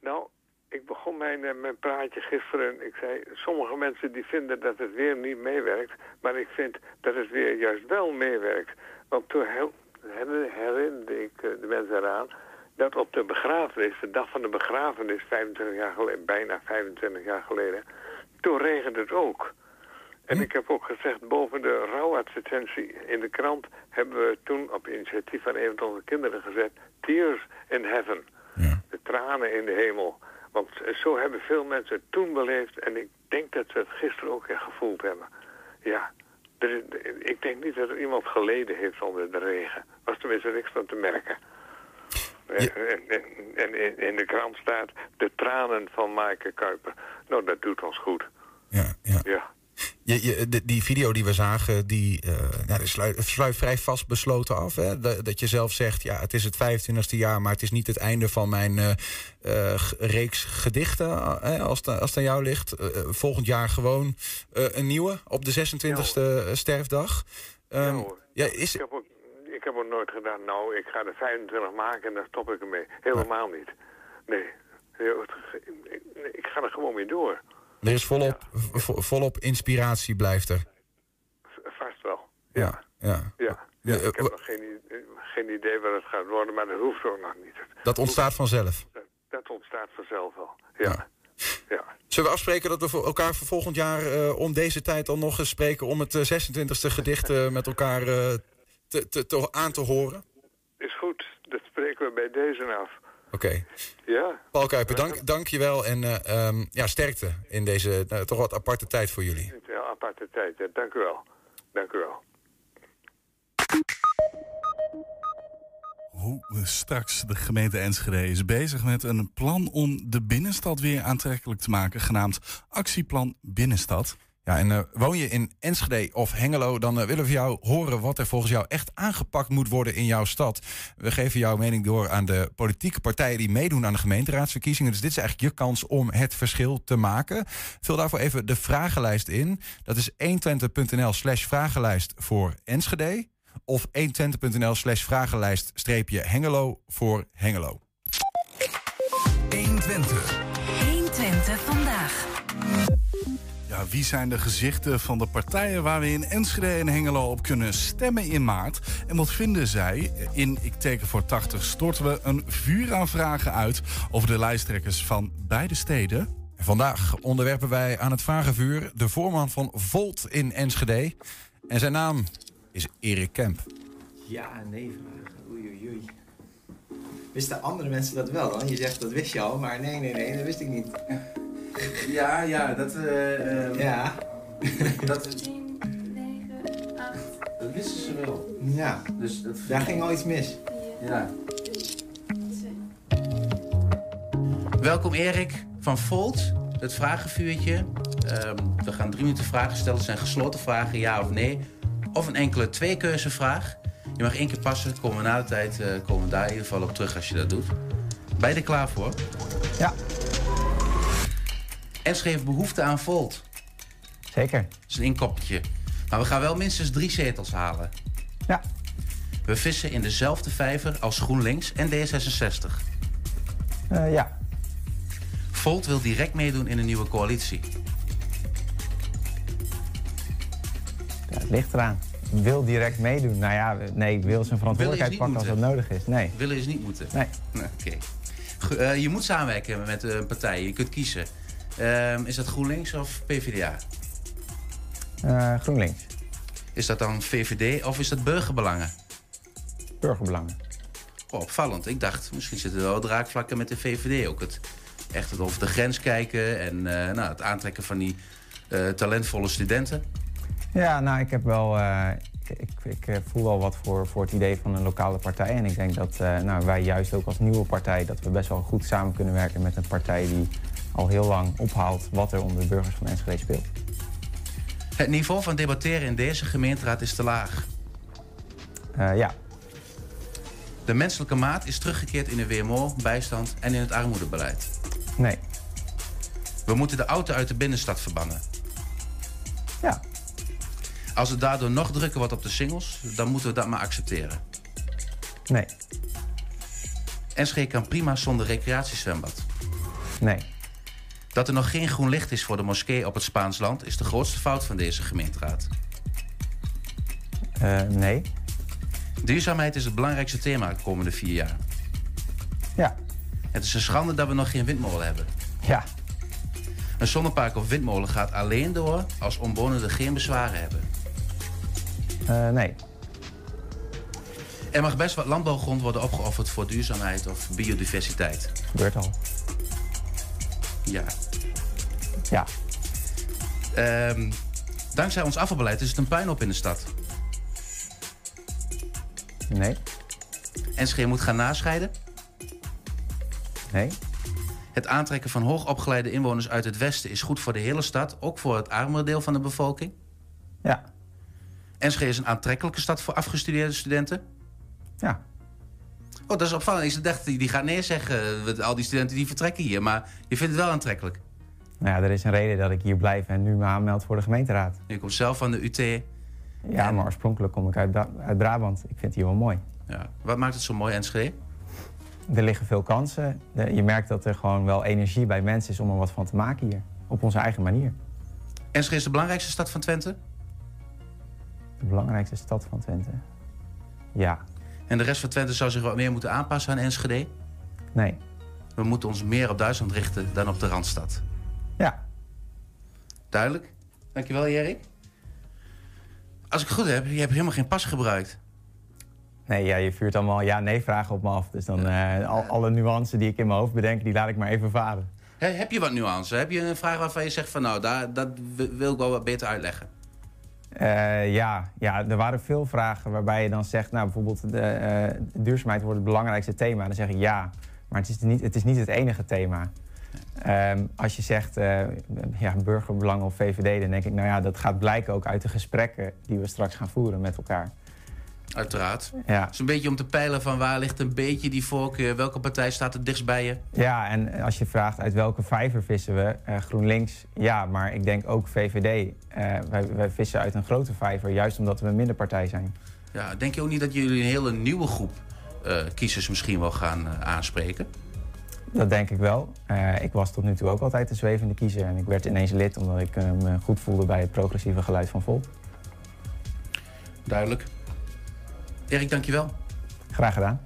Nou, ik begon mijn, eh, mijn praatje gisteren. Ik zei, sommige mensen die vinden dat het weer niet meewerkt. Maar ik vind dat het weer juist wel meewerkt. Want toen he- her- herinnerde ik eh, de mensen eraan... dat op de begrafenis, de dag van de begrafenis, 25 jaar geleden, bijna 25 jaar geleden... toen regende het ook. En ik heb ook gezegd, boven de rouwadvertentie in de krant... hebben we toen op initiatief van een van onze kinderen gezet... Tears in Heaven. De tranen in de hemel. Want zo hebben veel mensen het toen beleefd... en ik denk dat ze het gisteren ook echt gevoeld hebben. Ja, er is- ik denk niet dat er iemand geleden heeft onder de regen. Was tenminste niks van te merken. En, en, in, de krant staat de tranen van Maaike Kuiper. Nou, dat doet ons goed. Ja, ja. ja. Je, je, de- die video die we zagen, die, eh nou, sluit, sluit vrij vastbesloten af. Hè? Dat, dat je zelf zegt, ja, het is het 25e jaar... maar het is niet het einde van mijn eh, eh, reeks gedichten, eh, als, het, als het aan jou ligt. Eh, eh, volgend jaar gewoon eh, een nieuwe op de 26e sterfdag. Ehm, ja, is, Ik, heb ook, ik heb ook nooit gedaan, nou, ik ga er 25 maken en dan stop ik ermee. Helemaal niet. Nee. Ik- ga er gewoon mee door. er is volop, vo- volop inspiratie, blijft er. Vast wel. Ja, ja. Ja. Ja, ik eh, heb wa- nog geen, geen idee wat het gaat worden, maar dat hoeft ook nog niet. Dat ontstaat vanzelf. Dat, dat ontstaat vanzelf wel. Ja. ja. Zullen we afspreken dat we voor elkaar voor volgend jaar eh, om deze tijd dan nog eens spreken... om het eh, 26e gedicht eh, met elkaar eh, te, te, te- aan te horen? Is goed. Dat spreken we bij deze af. Oké. Ja. Paul Kuiper, dank, dank je wel en eh, ehm, ja, sterkte in deze eh, toch wat aparte tijd voor jullie. Een aparte tijd. Ja, dank u wel. Dank u wel. Hoe straks de gemeente Enschede is bezig met een plan om de binnenstad weer aantrekkelijk te maken, genaamd Actieplan Binnenstad. Ja, en eh, woon je in Enschede of Hengelo, dan eh, willen we van jou horen wat er volgens jou echt aangepakt moet worden in jouw stad. We geven jouw mening door aan de politieke partijen die meedoen aan de gemeenteraadsverkiezingen. Dus dit is eigenlijk je kans om het verschil te maken. Vul daarvoor even de vragenlijst in. Dat is 120.nl slash vragenlijst voor Enschede. Of 120.nl slash vragenlijst streepje Hengelo voor Hengelo. 120. 120 vandaag. Ja, wie zijn de gezichten van de partijen waar we in Enschede en Hengelo op kunnen stemmen in maart? En wat vinden zij? In Ik teken voor 80 storten we een vuur aan vragen uit over de lijsttrekkers van beide steden. Vandaag onderwerpen wij aan het vragenvuur de voorman van Volt in Enschede. En zijn naam is Erik Kemp. Ja, nee vragen. Oei, oei, oei. Wisten andere mensen dat wel dan? Je zegt dat wist je al, maar nee, nee, nee, dat wist ik niet. Ja, ja, dat... eh ja. dat, Dat wisten ze wel. ja, Dus dat daar ging al iets mis. Ja. Welkom Erik van Volt, het vragenvuurtje. Ehm, we gaan drie minuten vragen stellen. Het zijn gesloten vragen, ja of nee. Of een enkele tweekeuzevraag. Je mag één keer passen. Komen we na de tijd eh, komen we daar in ieder geval op terug als je dat doet. Ben je er klaar voor? Ja. Enschede heeft behoefte aan Volt. Zeker. Dat is een inkoppertje. Maar we gaan wel minstens drie zetels halen. Ja. We vissen in dezelfde vijver als GroenLinks en D66. Eh, ja. Volt wil direct meedoen in een nieuwe coalitie. ja, het ligt eraan. Wil direct meedoen. Nou ja, nee, wil zijn verantwoordelijkheid pakken als dat nodig is. Nee. Willen is niet moeten. Nee. Oké. Eh, je moet samenwerken met een partij. Je kunt kiezen. Ehm, is dat GroenLinks of PvdA? Eh, GroenLinks. Is dat dan VVD of is dat burgerbelangen? Burgerbelangen. Oh, opvallend. Ik dacht, misschien zitten er wel draakvlakken met de VVD. Ook het echt het over de grens kijken en eh, nou, het aantrekken van die eh, talentvolle studenten. Ja, nou, ik heb wel. ik, ik, voel wel wat voor, voor het idee van een lokale partij. En ik denk dat nou, wij juist ook als nieuwe partij... dat we best wel goed samen kunnen werken met een partij die al heel lang ophaalt wat er onder de burgers van Enschede speelt. Het niveau van debatteren in deze gemeenteraad is te laag. Eh, ja, De menselijke maat is teruggekeerd in de WMO, bijstand en in het armoedebeleid. nee. We moeten de auto uit de binnenstad verbannen. Ja. Als het daardoor nog drukker wordt op de singles, dan moeten we dat maar accepteren. Nee. Enschede kan prima zonder recreatiezwembad. Nee. Dat er nog geen groen licht is voor de moskee op het Spaans land... is de grootste fout van deze gemeenteraad. Eh, nee. Duurzaamheid is het belangrijkste thema de komende vier jaar. Ja. Het is een schande dat we nog geen windmolen hebben. Ja. Een zonnepark of windmolen gaat alleen door als omwonenden geen bezwaren hebben. Eh, nee. Er mag best wat landbouwgrond worden opgeofferd voor duurzaamheid of biodiversiteit. Gebeurt al. Ja. Ja. Ehm, dankzij ons afvalbeleid is het een puinhoop in de stad. Nee. Enschede moet gaan nascheiden. Nee. Het aantrekken van hoogopgeleide inwoners uit het westen is goed voor de hele stad, ook voor het armere deel van de bevolking. Ja. Enschede is een aantrekkelijke stad voor afgestudeerde studenten. Ja. Oh, dat is opvallend. Ik dacht, die die gaat nee zeggen, eh, al die studenten die vertrekken hier. Maar je vindt het wel aantrekkelijk. Nou ja, er is een reden dat ik hier blijf en nu me aanmeld voor de gemeenteraad. Je komt zelf van de UT. Ja, maar oorspronkelijk kom ik uit, Bra- uit Brabant. Ik vind het hier wel mooi. Ja. Wat maakt het zo mooi, Enschede? Er liggen veel kansen. Je merkt dat er gewoon wel energie bij mensen is om er wat van te maken hier. Op onze eigen manier. Enschede is de belangrijkste stad van Twente. De belangrijkste stad van Twente. Ja. En de rest van Twente zou zich wat meer moeten aanpassen aan Enschede. Nee. We moeten ons meer op Duitsland richten dan op de Randstad. Ja. Duidelijk. Dankjewel, Erik. Als ik het goed heb, je hebt helemaal geen pas gebruikt. Nee, ja, je vuurt allemaal ja-nee-vragen op me af. Dus dan eh, al, alle nuances die ik in mijn hoofd bedenk, die laat ik maar even varen. He- heb je wat nuance? Heb je een vraag waarvan je zegt van nou, daar, dat wi- wil ik wel wat beter uitleggen? Eh, ja, ja, er waren veel vragen waarbij je dan zegt, nou bijvoorbeeld de, eh, duurzaamheid wordt het belangrijkste thema. Dan zeg ik ja, maar het is niet het, is niet het enige thema. Ehm, als je zegt eh, ja, burgerbelang of VVD, dan denk ik, nou ja, dat gaat blijken ook uit de gesprekken die we straks gaan voeren met elkaar. Uiteraard. Ja. Het is een beetje om te peilen van waar ligt een beetje die voorkeur. Welke partij staat het dichtst bij je? Ja, en als je vraagt uit welke vijver vissen we, eh, GroenLinks, ja, maar ik denk ook VVD. Eh, wij, wij vissen uit een grote vijver, juist omdat we een minderpartij zijn. Ja, denk je ook niet dat jullie een hele nieuwe groep eh, kiezers misschien wel gaan aanspreken? Dat denk ik wel. Ik was tot nu toe ook altijd de zwevende kiezer en ik werd ineens lid omdat ik me goed voelde bij het progressieve geluid van Volk. Duidelijk. Erik, dankjewel. Graag gedaan.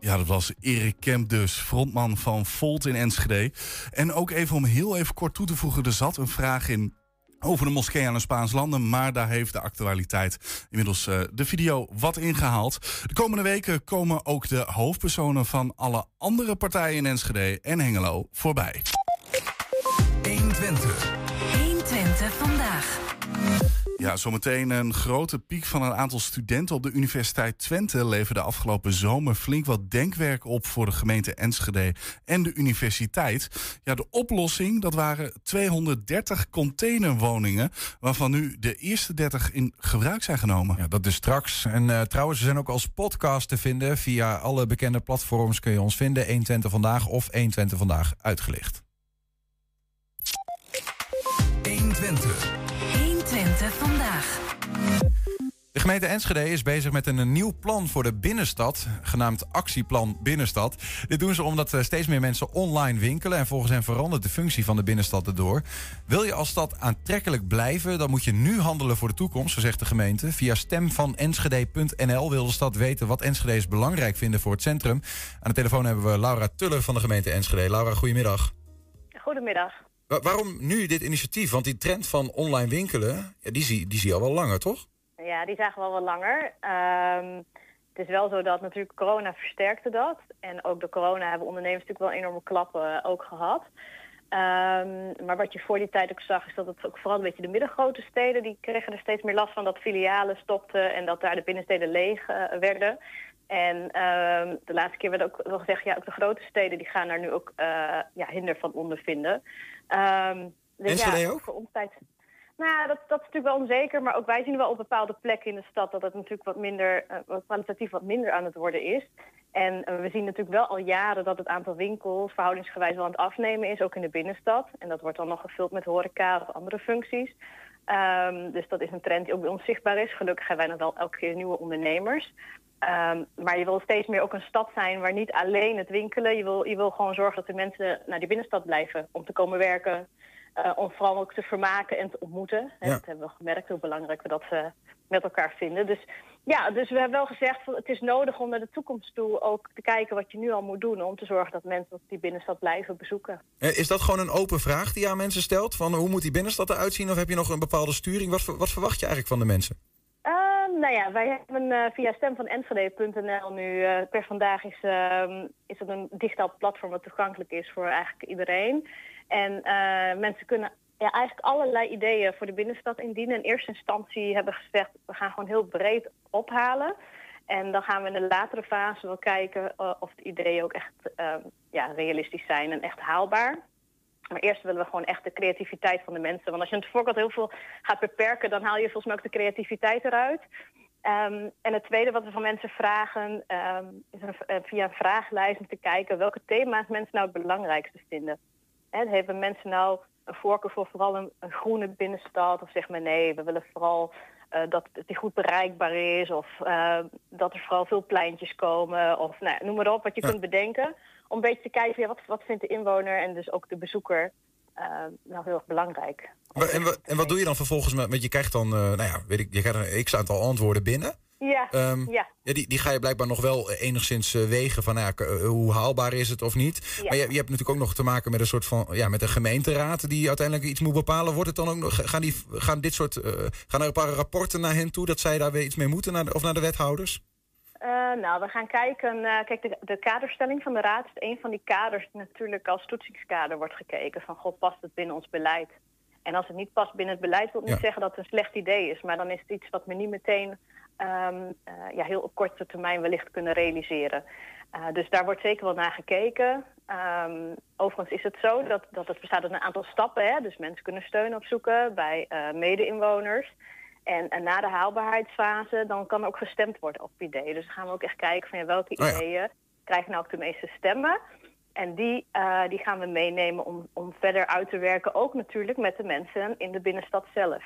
Ja, dat was Erik Kemp dus, frontman van Volt in Enschede. En ook even om heel even kort toe te voegen, er zat een vraag in over de moskee aan de Spaans landen. Maar daar heeft de actualiteit inmiddels eh, de video wat ingehaald. De komende weken komen ook de hoofdpersonen van alle andere partijen in Enschede en Hengelo voorbij. 120. 120 Ja, zometeen een grote piek van een aantal studenten op de Universiteit Twente leverde afgelopen zomer flink wat denkwerk op voor de gemeente Enschede en de universiteit. Ja, de oplossing, dat waren 230 containerwoningen, waarvan nu de eerste 30 in gebruik zijn genomen. Ja, dat dus straks. En eh, trouwens, we zijn ook als podcast te vinden. Via alle bekende platforms kun je ons vinden. 120 vandaag of 120 vandaag uitgelicht. 120. 120 vandaag. De gemeente Enschede is bezig met een nieuw plan voor de binnenstad, genaamd Actieplan Binnenstad. Dit doen ze omdat steeds meer mensen online winkelen en volgens hen verandert de functie van de binnenstad erdoor. Wil je als stad aantrekkelijk blijven, dan moet je nu handelen voor de toekomst, zo zegt de gemeente. Via stemvanenschede.nl wil de stad weten wat Enschede's belangrijk vinden voor het centrum. Aan de telefoon hebben we Laura Tuller van de gemeente Enschede. Laura, goedemiddag. Goedemiddag. Wa- waarom nu dit initiatief? Want die trend van online winkelen, die, zie, die zie je al wel langer, toch? Ja, die zagen we al wat langer. Ehm, het is wel zo dat natuurlijk corona versterkte dat. En ook door corona hebben ondernemers natuurlijk wel enorme klappen eh, ook gehad. Ehm, maar wat je voor die tijd ook zag, is dat het ook vooral een beetje de middengrote steden... die kregen er steeds meer last van dat filialen stopten en dat daar de binnensteden leeg eh, werden. En ehm, de laatste keer werd ook wel gezegd, ja, ook de grote steden die gaan daar nu ook eh, ja, hinder van ondervinden. Ehm dus ja, ook? Voor ons tijd. Nou dat, dat is natuurlijk wel onzeker. Maar ook wij zien wel op bepaalde plekken in de stad dat het natuurlijk wat minder, wat kwalitatief wat minder aan het worden is. En eh, we zien natuurlijk wel al jaren dat het aantal winkels verhoudingsgewijs wel aan het afnemen is, ook in de binnenstad. En dat wordt dan nog gevuld met horeca of andere functies. Ehm, dus dat is een trend die ook bij ons zichtbaar is. Gelukkig hebben wij nog wel elke keer nieuwe ondernemers. Ehm, maar je wil steeds meer ook een stad zijn waar niet alleen het winkelen. Je wil, je wil gewoon zorgen dat de mensen naar die binnenstad blijven om te komen werken. eh, om vooral ook te vermaken en te ontmoeten. Ja. Dat hebben we gemerkt, hoe belangrijk we dat eh, met elkaar vinden. Dus ja, dus we hebben wel gezegd, van, het is nodig om naar de toekomst toe ook te kijken wat je nu al moet doen. Om te zorgen dat mensen die binnenstad blijven bezoeken. Eh, Is dat gewoon een open vraag die je aan mensen stelt? Van hoe moet die binnenstad eruit zien? Of heb je nog een bepaalde sturing? Wat, wat verwacht je eigenlijk van de mensen? Ehm, nou ja, wij hebben eh, via stemvanenschede.nl nu, eh, per vandaag is, ehm, is het een digitaal platform wat toegankelijk is voor eigenlijk iedereen. En eh, mensen kunnen ja, eigenlijk allerlei ideeën voor de binnenstad indienen. In eerste instantie hebben we gezegd, we gaan gewoon heel breed ophalen. En dan gaan we in de latere fase wel kijken eh, of de ideeën ook echt ehm, ja, realistisch zijn en echt haalbaar. Maar eerst willen we gewoon echt de creativiteit van de mensen. Want als je het voorkant heel veel gaat beperken, dan haal je volgens mij ook de creativiteit eruit. Ehm, en het tweede wat we van mensen vragen, ehm, is eh, via een vragenlijst om te kijken welke thema's mensen nou het belangrijkste vinden. Hebben mensen nou een voorkeur voor vooral een, een groene binnenstad? Of zeg maar nee, we willen vooral eh, dat het die goed bereikbaar is. Of eh, dat er vooral veel pleintjes komen. Of nou, noem maar op wat je kunt bedenken. Om een beetje te kijken, ja, wat, wat vindt de inwoner en dus ook de bezoeker eh, nou heel erg belangrijk. En, wa- en wat doe je dan vervolgens met... Want je krijgt dan, nou ja, weet ik, je krijgt een x-aantal antwoorden binnen. Ja, Ehm, ja. Ja, die, die ga je blijkbaar nog wel enigszins eh, wegen van nou ja, eh, hoe haalbaar is het of niet. Ja. Maar je, je hebt natuurlijk ook nog te maken met een soort van ja, met een gemeenteraad die uiteindelijk iets moet bepalen. Wordt het dan ook nog, gaan, die, gaan dit soort eh, gaan er een paar rapporten naar hen toe dat zij daar weer iets mee moeten naar de, of naar de wethouders? Eh, nou, we gaan kijken. eh, kijk, de, de kaderstelling van de Raad is een van die kaders die natuurlijk als toetsingskader wordt gekeken. Van, god, past het binnen ons beleid? En als het niet past binnen het beleid, wil het niet zeggen dat het een slecht idee is. Maar dan is het iets wat we niet meteen ehm, eh, ja, heel op korte termijn wellicht kunnen realiseren. Eh, dus daar wordt zeker wel naar gekeken. Ehm, overigens is het zo dat, dat het bestaat uit een aantal stappen. Hè? Dus mensen kunnen steun opzoeken bij eh mede-inwoners. En, en na de haalbaarheidsfase, dan kan er ook gestemd worden op ideeën. Dus dan gaan we ook echt kijken van ja, welke Oh ja. ideeën krijgen nou ook de meeste stemmen. En die, eh, die gaan we meenemen om, om verder uit te werken. Ook natuurlijk met de mensen in de binnenstad zelf.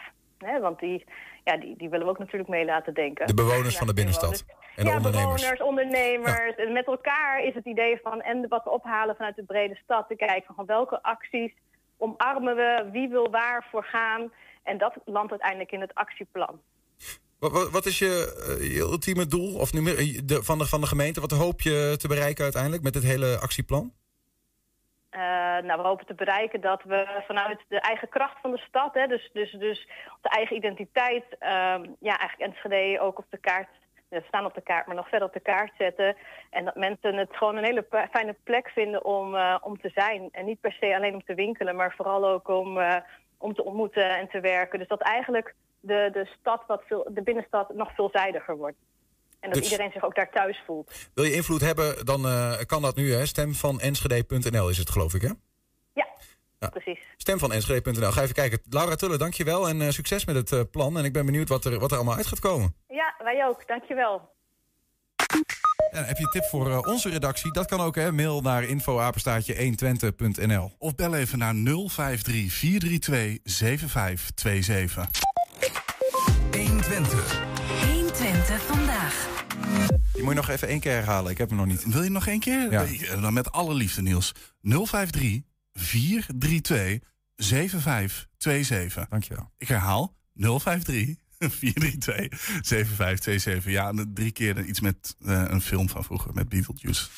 Want die, ja, die, die willen we ook natuurlijk mee laten denken. De bewoners van de binnenstad en de ja, ondernemers. bewoners, ondernemers. En met elkaar is het idee van, en wat we ophalen vanuit de brede stad, te kijken van welke acties omarmen we, wie wil waar voor gaan. En dat landt uiteindelijk in het actieplan. Wat, wat, wat is je, eh, je ultieme doel of nummer, eh, de, van, de, van de gemeente? Wat hoop je te bereiken uiteindelijk met dit hele actieplan? Eh, nou, we hopen te bereiken dat we vanuit de eigen kracht van de stad, hè, dus, dus, dus de eigen identiteit, ehm, ja, eigenlijk Enschede ook op de kaart, we staan op de kaart, maar nog verder op de kaart zetten. En dat mensen het gewoon een hele fijne plek vinden om, eh, om te zijn. En niet per se alleen om te winkelen, maar vooral ook om, eh, om te ontmoeten en te werken. Dus dat eigenlijk de, de stad, wat veel, de binnenstad, nog veelzijdiger wordt. En dat Dus- iedereen zich ook daar thuis voelt. Wil je invloed hebben, dan eh, kan dat nu. Hè? Stem van enschede.nl is het geloof ik hè? Ja, precies. Stem van enschede.nl. Ga even kijken. Laura Tulle, dankjewel en eh, succes met het eh, plan. En ik ben benieuwd wat er, wat er allemaal uit gaat komen. Ja, wij ook. Dankjewel. En heb je een tip voor eh, onze redactie? Dat kan ook, hè? Mail naar info-120.nl. Of bel even naar 053 432 7527. 120. 120 vandaag. Die moet je nog even één keer herhalen. Ik heb hem nog niet. Wil je nog één keer? Ja. Dan met alle liefde, Niels. 053 432 7527. Dankjewel. Ik herhaal 053 432 7527. Ja, en drie keer iets met eh, een film van vroeger met Beetlejuice.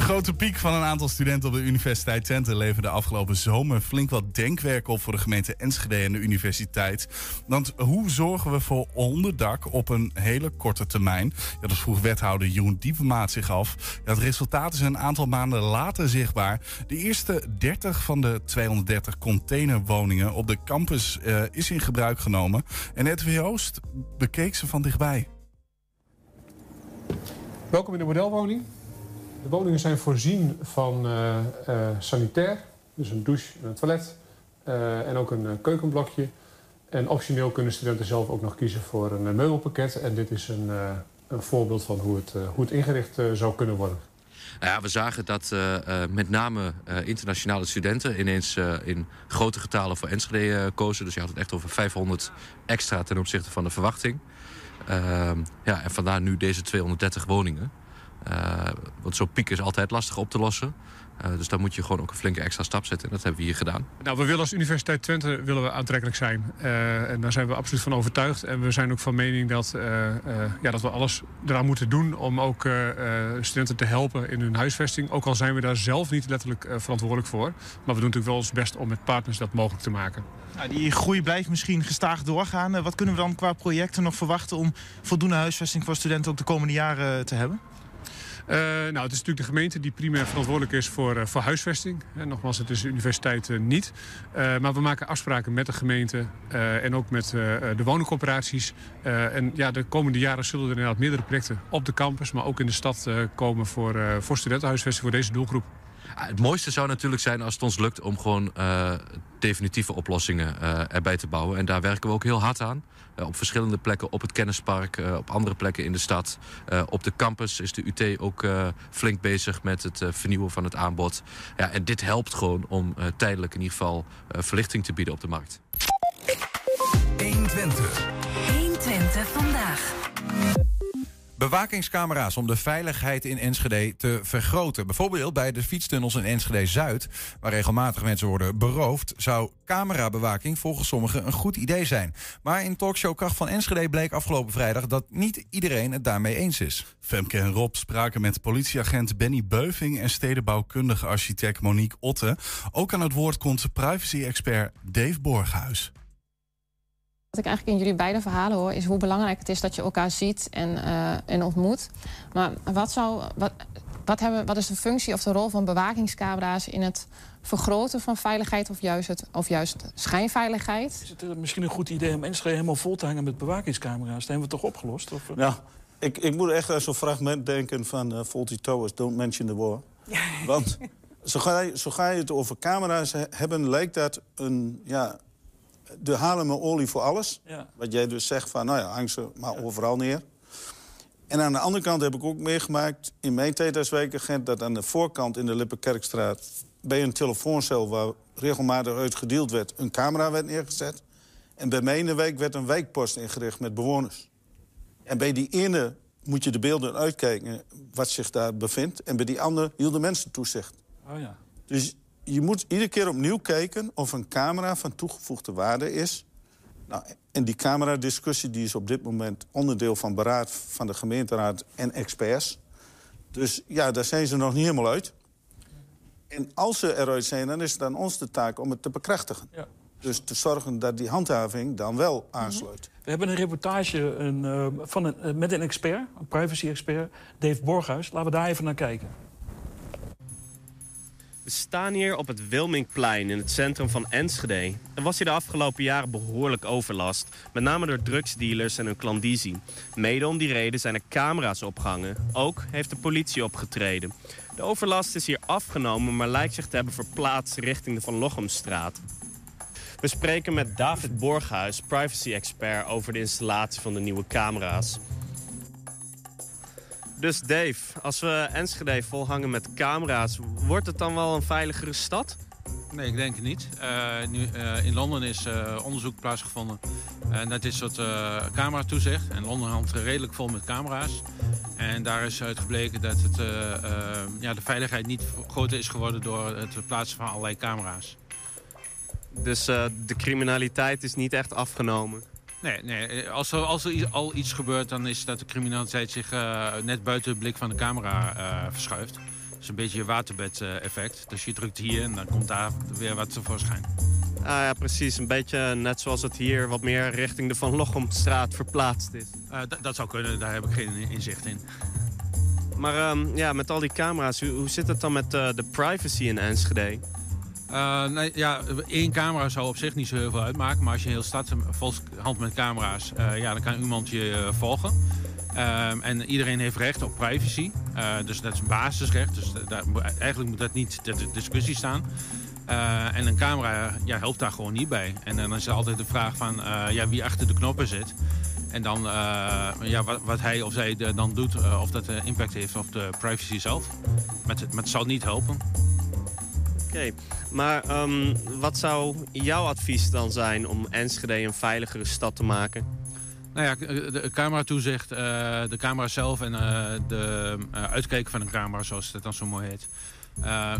Een grote piek van een aantal studenten op de Universiteit Twente leverde afgelopen zomer flink wat denkwerk op voor de gemeente Enschede en de universiteit. Want hoe zorgen we voor onderdak op een hele korte termijn? Ja, dat vroeg wethouder Jeroen Diepemaat zich af. Het resultaat is een aantal maanden later zichtbaar. De eerste 30 van de 230 containerwoningen op de campus eh, is in gebruik genomen. En RTW Oost bekeek ze van dichtbij. Welkom in de modelwoning. De woningen zijn voorzien van eh, eh, sanitair, dus een douche en een toilet. eh, en ook een keukenblokje. En optioneel kunnen studenten zelf ook nog kiezen voor een meubelpakket. En dit is een, een voorbeeld van hoe het, hoe het ingericht zou kunnen worden. Ja, we zagen dat met name internationale studenten ineens in grote getalen voor Enschede kozen. Dus je had het echt over 500 extra ten opzichte van de verwachting. Ehm, ja, en vandaar nu deze 230 woningen. Want zo'n piek is altijd lastig op te lossen. Uh, dus daar moet je gewoon ook een flinke extra stap zetten. En dat hebben we hier gedaan. Nou, we willen als Universiteit Twente willen we aantrekkelijk zijn. Uh, en daar zijn we absoluut van overtuigd. En we zijn ook van mening dat, uh, ja, dat we alles eraan moeten doen... om ook studenten te helpen in hun huisvesting. Ook al zijn we daar zelf niet letterlijk verantwoordelijk voor. Maar we doen natuurlijk wel ons best om met partners dat mogelijk te maken. Nou, die groei blijft misschien gestaag doorgaan. Wat kunnen we dan qua projecten nog verwachten... om voldoende huisvesting voor studenten ook de komende jaren te hebben? Uh, nou, het is natuurlijk de gemeente die primair verantwoordelijk is voor, uh, voor huisvesting. En nogmaals, het is de universiteit niet. maar we maken afspraken met de gemeente en ook met de woningcorporaties. en ja, de komende jaren zullen er inderdaad meerdere projecten op de campus... maar ook in de stad komen voor, voor studentenhuisvesting voor deze doelgroep. Het mooiste zou natuurlijk zijn als het ons lukt om gewoon uh, definitieve oplossingen uh, erbij te bouwen. En daar werken we ook heel hard aan. Uh, op verschillende plekken, op het kennispark, op andere plekken in de stad. op de campus is de UT ook flink bezig met het vernieuwen van het aanbod. Ja, en dit helpt gewoon om tijdelijk in ieder geval verlichting te bieden op de markt. 120. 120 vandaag. Bewakingscamera's om de veiligheid in Enschede te vergroten. Bijvoorbeeld bij de fietstunnels in Enschede-Zuid, waar regelmatig mensen worden beroofd, zou camerabewaking volgens sommigen een goed idee zijn. Maar in talkshow Kracht van Enschede bleek afgelopen vrijdag dat niet iedereen het daarmee eens is. Femke en Rob spraken met politieagent Benny Beuving en stedenbouwkundige architect Monique Otte. Ook aan het woord komt privacy-expert Dave Borghuis. Wat ik eigenlijk in jullie beide verhalen hoor, is hoe belangrijk het is dat je elkaar ziet en, uh, en ontmoet. Maar wat, zou, wat, wat, hebben, wat is de functie of de rol van bewakingscamera's in het vergroten van veiligheid of juist, het, of juist schijnveiligheid? Is het uh, misschien een goed idee om Enschede helemaal vol te hangen met bewakingscamera's? Dat hebben we toch opgelost? Of, uh... Nou, ik, ik moet echt aan zo'n fragment denken van uh, Faulty Towers, Don't Mention the War. Want zo ga, je, zo ga je het over camera's hebben, lijkt dat een... Ja, de halen me olie voor alles. Ja. Wat jij dus zegt van, nou ja, hang ze maar overal neer. En aan de andere kant heb ik ook meegemaakt in mijn tijd als wijkagent... dat aan de voorkant in de Lippenkerkstraat... bij een telefooncel waar regelmatig uit gedeeld werd... een camera werd neergezet. En bij mij in de wijk werd een wijkpost ingericht met bewoners. En bij die ene moet je de beelden uitkijken wat zich daar bevindt. En bij die andere hielden mensen toezicht. Oh ja. Dus je moet iedere keer opnieuw kijken of een camera van toegevoegde waarde is. Nou, en die cameradiscussie die is op dit moment onderdeel van beraad van de gemeenteraad en experts. Dus ja, daar zijn ze nog niet helemaal uit. En als ze eruit zijn, dan is het aan ons de taak om het te bekrachtigen. Ja. Dus te zorgen dat die handhaving dan wel aansluit. We hebben een reportage een, uh, van een, uh, met een expert, een privacy-expert, Dave Borghuis. Laten we daar even naar kijken. We staan hier op het Wilmingplein in het centrum van Enschede. Er was hier de afgelopen jaren behoorlijk overlast. Met name door drugsdealers en hun klandizie. Mede om die reden zijn er camera's opgehangen. Ook heeft de politie opgetreden. De overlast is hier afgenomen, maar lijkt zich te hebben verplaatst richting de Van Lochemstraat. We spreken met David Borghuis, privacy-expert, over de installatie van de nieuwe camera's. Dus Dave, als we Enschede volhangen met camera's, wordt het dan wel een veiligere stad? Nee, ik denk het niet. Uh, nu, uh, in Londen is uh, onderzoek plaatsgevonden naar dit soort cameratoezicht. En Londen hangt redelijk vol met camera's. En daar is uit gebleken dat het, ja, de veiligheid niet groter is geworden door het plaatsen van allerlei camera's. Dus de criminaliteit is niet echt afgenomen? Nee, nee. Als, er, als er al iets gebeurt, dan is dat de criminaliteit zich uh, net buiten de blik van de camera uh, verschuift. Dat is een beetje je waterbed-effect. Dus je drukt hier en dan komt daar weer wat tevoorschijn. Ah ja, precies. Een beetje net zoals het hier wat meer richting de Van Lochemstraat verplaatst is. Uh, dat zou kunnen, daar heb ik geen inzicht in. Maar um, ja, met al die camera's, hoe, hoe zit het dan met de privacy in Enschede? Uh, nee, ja, één camera zou op zich niet zo heel veel uitmaken. Maar als je een heel stad vol hand met camera's, uh, ja, dan kan iemand je uh, volgen. Ehm, en iedereen heeft recht op privacy. dus dat is een basisrecht. Dus daar, eigenlijk moet dat niet ter discussie staan. Eh, en een camera ja, helpt daar gewoon niet bij. En dan is er altijd de vraag van eh, ja, wie achter de knoppen zit. En dan eh, ja, wat, wat hij of zij dan doet, eh, of dat eh, impact heeft op de privacy zelf. Maar het, maar het zal niet helpen. Oké, maar ehm, wat zou jouw advies dan zijn om Enschede een veiligere stad te maken? Nou ja, de camera toezicht, eh, de camera zelf en eh, de eh, uitkijken van een camera, zoals het dan zo mooi heet,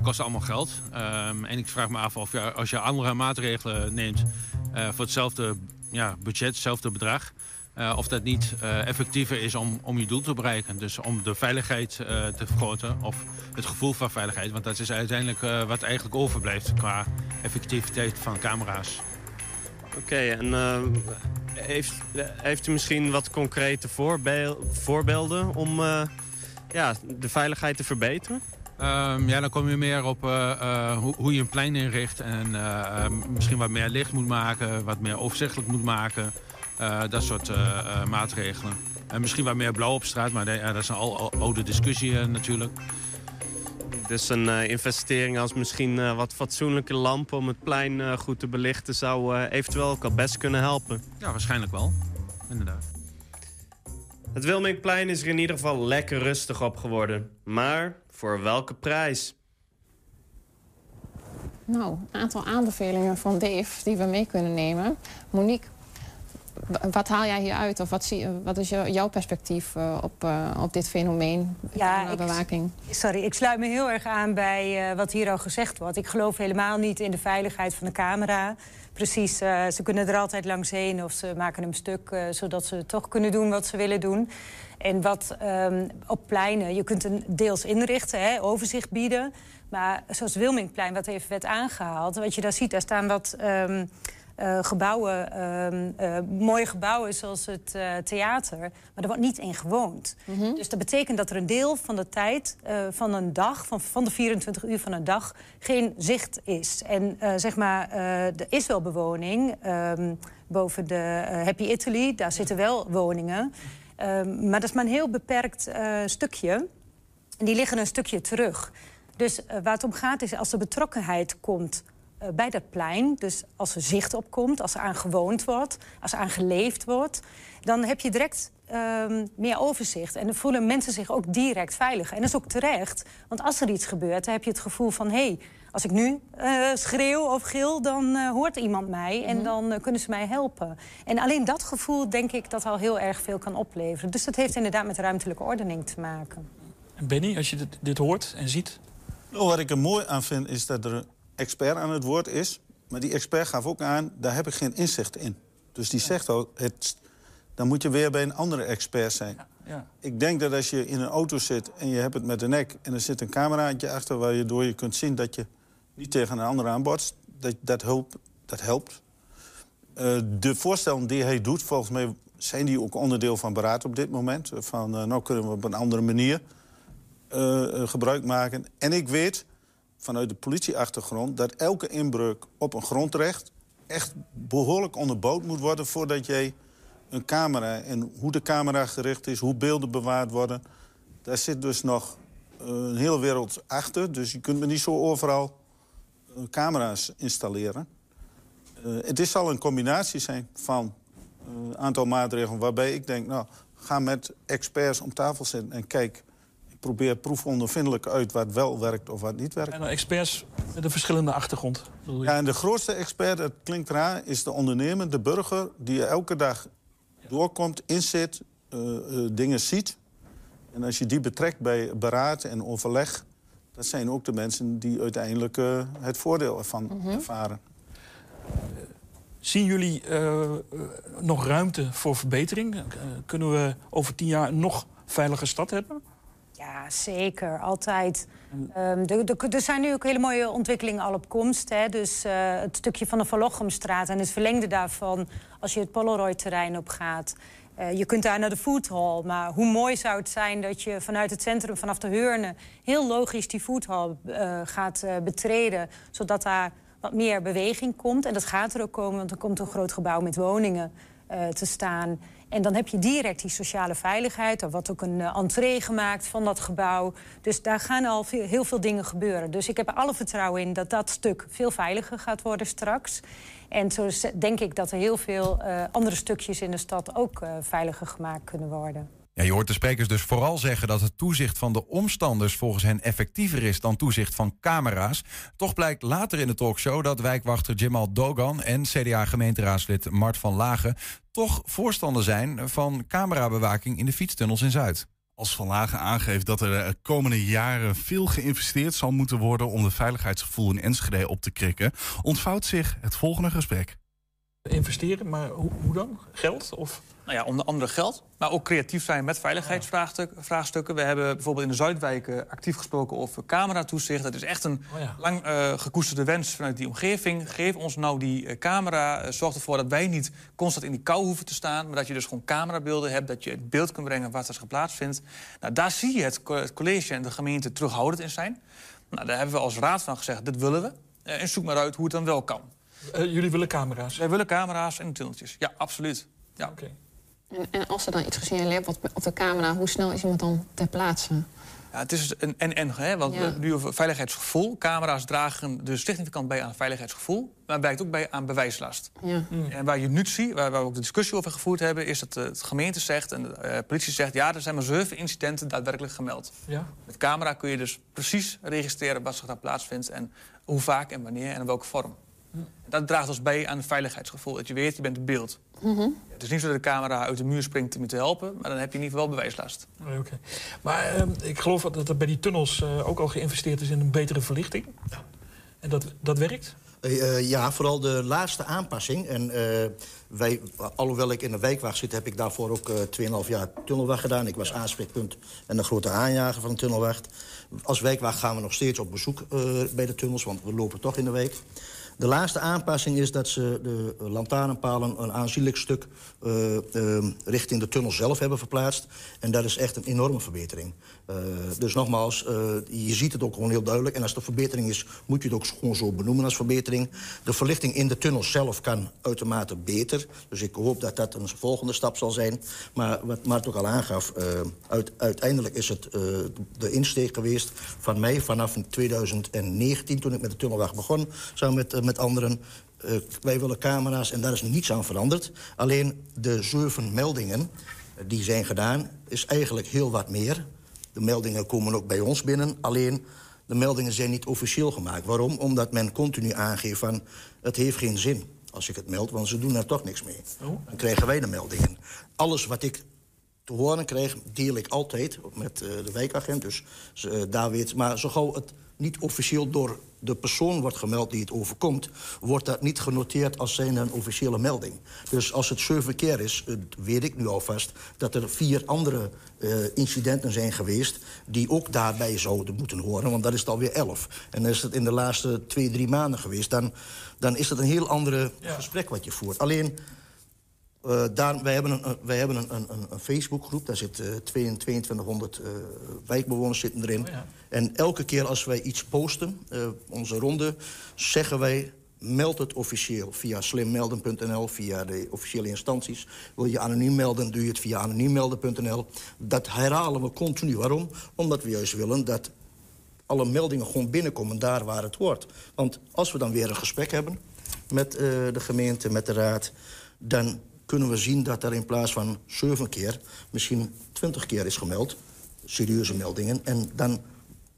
kost allemaal geld. Ehm, en ik vraag me af of je, als je andere maatregelen neemt voor hetzelfde ja, budget, hetzelfde bedrag, eh, of dat niet eh, effectiever is om, om je doel te bereiken. Dus om de veiligheid eh, te vergroten of het gevoel van veiligheid. Want dat is uiteindelijk wat eigenlijk overblijft qua effectiviteit van camera's. Oké, en heeft, heeft u misschien wat concrete voorbeel- voorbeelden om ja, de veiligheid te verbeteren? Ehm, ja, dan kom je meer op hoe, hoe je een plein inricht. En misschien wat meer licht moet maken, wat meer overzichtelijk moet maken. Eh, dat soort eh, eh, maatregelen. En misschien wat meer blauw op straat, maar dat is een al, oude discussie natuurlijk. Dus een eh, investering als misschien eh, wat fatsoenlijke lampen om het plein eh, goed te belichten... zou eventueel ook al best kunnen helpen. Ja, waarschijnlijk wel. Inderdaad. Het Wilmingplein is er in ieder geval lekker rustig op geworden. Maar voor welke prijs? Nou, een aantal aanbevelingen van Dave die we mee kunnen nemen. Monique, wat haal jij hieruit? Of wat, zie, wat is jou- jouw perspectief eh, op, eh, op dit fenomeen? Ja, ik- bewaking. Sorry, ik sluit me heel erg aan bij eh, wat hier al gezegd wordt. Ik geloof helemaal niet in de veiligheid van de camera. Precies, ze kunnen er altijd langs heen of ze maken hem stuk... zodat ze toch kunnen doen wat ze willen doen. En wat ehm, op pleinen, je kunt een deels inrichten, hè, overzicht bieden. Maar zoals Wilmingplein, wat even werd aangehaald... wat je daar ziet, daar staan wat... ehm, eh, gebouwen, ehm, eh, mooie gebouwen zoals het eh, theater. Maar er wordt niet in gewoond. Dus dat betekent dat er een deel van de tijd van een dag, van, van de 24 uur van een dag, geen zicht is. En zeg maar, er is wel bewoning. ehm, boven de Happy Italy, daar zitten wel woningen. Ehm, maar dat is maar een heel beperkt stukje. En die liggen een stukje terug. Dus waar het om gaat is als er betrokkenheid komt bij dat plein... dus als er zicht op komt, als er aan gewoond wordt... als er aan geleefd wordt... dan heb je direct ehm, meer overzicht. En dan voelen mensen zich ook direct veilig. En dat is ook terecht. Want als er iets gebeurt, dan heb je het gevoel van... hé, hey, als ik nu eh, schreeuw of gil, dan eh, hoort iemand mij... en dan eh, kunnen ze mij helpen. En alleen dat gevoel, denk ik, dat al heel erg veel kan opleveren. Dus dat heeft inderdaad met ruimtelijke ordening te maken. En Benny, als je dit, dit hoort en ziet... Nou, wat ik er mooi aan vind, is dat er expert aan het woord is. Maar die expert gaf ook aan, daar heb ik geen inzicht in. Dus die zegt ook, het, dan moet je weer bij een andere expert zijn. Ja. Ik denk dat als je in een auto zit en je hebt het met de nek... en er zit een cameraatje achter waar je door je kunt zien... dat je niet tegen een ander aanbotst, dat, dat, helpt, dat helpt. Eh, de voorstellen die hij doet, volgens mij zijn die ook onderdeel van beraad op dit moment. Van, eh, nou kunnen we op een andere manier eh, gebruik maken. En ik weet vanuit de politieachtergrond... dat elke inbreuk op een grondrecht echt behoorlijk onderbouwd moet worden... voordat jij een camera en hoe de camera gericht is, hoe beelden bewaard worden... daar zit dus nog eh, een hele wereld achter. Dus je kunt me niet zo overal eh, camera's installeren. Eh, het zal een combinatie zijn van een aantal maatregelen... waarbij ik denk, nou, ga met experts om tafel zitten en kijk... probeer proefondervindelijk uit wat wel werkt of wat niet werkt. En dan experts met een verschillende achtergrond. bedoel je? Ja, en de grootste expert, dat klinkt raar, is de ondernemer, de burger... die elke dag doorkomt, inzit, eh, eh, dingen ziet. En als je die betrekt bij beraad en overleg... dat zijn ook de mensen die uiteindelijk eh, het voordeel ervan ervaren. Zien jullie nog ruimte voor verbetering? Kunnen we over tien jaar een nog veiliger stad hebben? Ja, zeker. Altijd. De- er zijn nu ook hele mooie ontwikkelingen al op komst. Hè? Dus eh, het stukje van de Van Lochemstraat en het verlengde daarvan... als je het Polaroid-terrein op gaat. Eh, je kunt daar naar de food. Maar hoe mooi zou het zijn dat je vanuit het centrum, vanaf de Heurne... heel logisch die food eh, gaat betreden. Zodat daar wat meer beweging komt. En dat gaat er ook komen, want er komt een groot gebouw met woningen... eh, te staan. En dan heb je direct die sociale veiligheid. Er wordt ook een uh, entree gemaakt van dat gebouw. Dus daar gaan al heel veel dingen gebeuren. Dus ik heb er alle vertrouwen in dat dat stuk veel veiliger gaat worden straks. En zo denk ik dat er heel veel uh, andere stukjes in de stad ook veiliger gemaakt kunnen worden. Je hoort de sprekers dus vooral zeggen dat het toezicht van de omstanders volgens hen effectiever is dan toezicht van camera's. Toch blijkt later in de talkshow dat wijkwachter Jamal Dogan en CDA-gemeenteraadslid Mart van Lagen toch voorstander zijn van camerabewaking in de fietstunnels in Zuid. Als Van Lagen aangeeft dat er de komende jaren veel geïnvesteerd zal moeten worden om de veiligheidsgevoel in Enschede op te krikken, ontvouwt zich het volgende gesprek. Investeren, maar hoe, hoe dan? Geld? Of? Nou ja, onder andere geld. Maar ook creatief zijn met veiligheidsvraagstukken. We hebben bijvoorbeeld in de Zuidwijken actief gesproken over cameratoezicht. Dat is echt een Oh ja. lang eh, gekoesterde wens vanuit die omgeving. Geef ons nou die eh, camera. Eh, zorg ervoor dat wij niet constant in die kou hoeven te staan. Maar dat je dus gewoon camerabeelden hebt. Dat je het beeld kunt brengen wat er geplaatst vindt. Nou, daar zie je het, co- het college en de gemeente terughoudend in zijn. Nou, daar hebben we als raad van gezegd, dit willen we. En zoek maar uit hoe het dan wel kan. Eh, jullie willen camera's? Wij willen camera's en tunneltjes. Ja, absoluut. Ja. En, en als er dan iets gesignaleerd wordt op de camera, hoe snel is iemand dan ter plaatse? Ja, het is een en-en, hè, want Ja. nu over veiligheidsgevoel. Camera's dragen dus significant bij aan veiligheidsgevoel... maar werkt ook bij aan bewijslast. Ja. En waar je nu ziet, waar, waar we ook de discussie over gevoerd hebben... is dat eh, het gemeente zegt en de eh, politie zegt... ja, er zijn maar zeven incidenten daadwerkelijk gemeld. Ja. Met camera kun je dus precies registreren wat zich daar plaatsvindt... en hoe vaak en wanneer en in welke vorm. Dat draagt dus bij aan het veiligheidsgevoel. Dat je weet, je bent in beeld. Het is niet zo dat de camera uit de muur springt om je te helpen... maar dan heb je in ieder geval bewijslast. Oké. Maar ehm, ik geloof dat er bij die tunnels eh, ook al geïnvesteerd is in een betere verlichting. En dat, dat werkt? Eh, eh, ja, vooral de laatste aanpassing. En eh, wij, alhoewel ik in de wijkwacht zit, heb ik daarvoor ook eh 2,5 jaar tunnelwacht gedaan. Ik was aanspreekpunt en de grote aanjager van de tunnelwacht. Als wijkwacht gaan we nog steeds op bezoek eh, bij de tunnels, want we lopen toch in de wijk. De laatste aanpassing is dat ze de lantaarnpalen een aanzienlijk stuk eh, eh, richting de tunnel zelf hebben verplaatst. En dat is echt een enorme verbetering. Eh, dus nogmaals, eh, je ziet het ook gewoon heel duidelijk. En als een verbetering is, moet je het ook gewoon zo benoemen als verbetering. De verlichting in de tunnel zelf kan uitermate beter. Dus ik hoop dat dat een volgende stap zal zijn. Maar wat Mart ook al aangaf, eh, uit- uiteindelijk is het de insteek geweest van mij vanaf 2019, toen ik met de tunnelwacht begon, samen met, met anderen. Wij willen camera's en daar is niets aan veranderd. Alleen de zeven meldingen die zijn gedaan, is eigenlijk heel wat meer. De meldingen komen ook bij ons binnen. Alleen de meldingen zijn niet officieel gemaakt. Waarom? Omdat men continu aangeeft van het heeft geen zin als ik het meld, want ze doen er toch niks mee. Dan krijgen wij de meldingen. Alles wat ik te horen krijg, deel ik altijd met eh, de wijkagent. Dus eh, daar weet, maar zo gauw het niet officieel door de persoon wordt gemeld die het overkomt... wordt dat niet genoteerd als zijn een officiële melding. Dus als het zeven keer is, weet ik nu alvast... dat er vier andere eh, incidenten zijn geweest... die ook daarbij zouden moeten horen, want dat is het alweer elf. En is het in de laatste twee, drie maanden geweest... dan, dan is het een heel ander gesprek wat je voert. Alleen... Eh, daar, wij hebben, een, wij hebben een, een, een- Facebookgroep, daar zitten 2200 eh, wijkbewoners zitten erin. En elke keer als wij iets posten, eh, onze ronde, zeggen wij... meld het officieel via slimmelden.nl, via de officiële instanties. Wil je anoniem melden, doe je het via anoniemmelden.nl. Dat herhalen we continu. Waarom? Omdat we juist willen dat alle meldingen gewoon binnenkomen daar waar het hoort. Want als we dan weer een gesprek hebben met eh, de gemeente, met de raad... dan kunnen we zien dat er in plaats van zeven keer... misschien twintig keer is gemeld, serieuze meldingen. En dan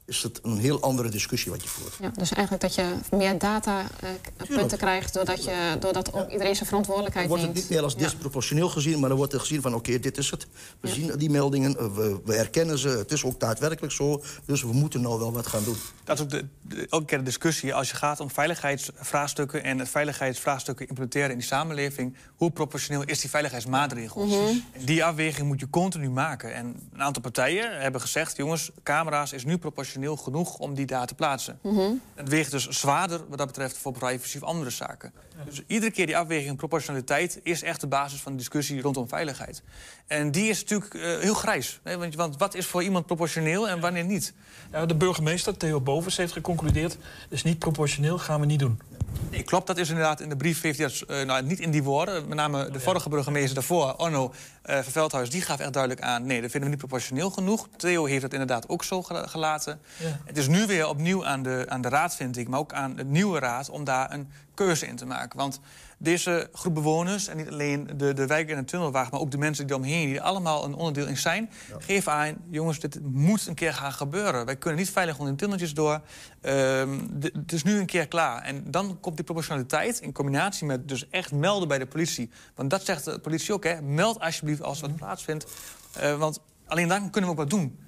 is het een heel andere discussie wat je voert. Ja, dus eigenlijk dat je meer data eh, krijgt doordat, je, doordat ook iedereen zijn verantwoordelijkheid Dan wordt het neemt. niet meer als Ja. disproportioneel gezien... maar dan wordt er gezien van, oké, dit is het. We zien die meldingen, eh, we, we erkennen ze. Het is ook daadwerkelijk zo. Dus we moeten nou wel wat gaan doen. Dat is ook de, de- elke keer de discussie als je gaat om veiligheidsvraagstukken... en veiligheidsvraagstukken implementeren in die samenleving... hoe proportioneel is die veiligheidsmaatregel? Mhm. Die afweging moet je continu maken. En een aantal partijen hebben gezegd... jongens, camera's is nu proportioneel genoeg om die daar te plaatsen. Mhm. Het weegt dus zwaarder wat dat betreft voor privacy of andere zaken. Dus iedere keer die afweging proportionaliteit... is echt de basis van de discussie rondom veiligheid. En die is natuurlijk eh, heel grijs. Hè? Want, want wat is voor iemand proportioneel en wanneer niet? Ja, de burgemeester, Theo Bovens, heeft geconcludeerd... dus niet proportioneel gaan we niet doen. Nee, klopt. Dat is inderdaad in de brief heeft hij dat, eh, nou, niet in die woorden. Met name de vorige burgemeester daarvoor, Onno eh van Veldhuis... die gaf echt duidelijk aan, nee, dat vinden we niet proportioneel genoeg. Theo heeft het inderdaad ook zo gela- gelaten. Ja. Het is nu weer opnieuw aan de, aan de raad, vind ik... maar ook aan de nieuwe raad om daar een keuze in te maken. Want deze groep bewoners, en niet alleen de, de wijk en de tunnelwagen... maar ook de mensen die eromheen, die er allemaal een onderdeel in zijn... geven aan, jongens, dit moet een keer gaan gebeuren. Wij kunnen niet veilig onder de tunneltjes door. D- het is nu een keer klaar. En dan komt die proportionaliteit in combinatie met dus echt melden bij de politie. Want dat zegt de politie ook, hè. Meld alsjeblieft als wat plaatsvindt. Eh, want alleen dan kunnen we ook wat doen.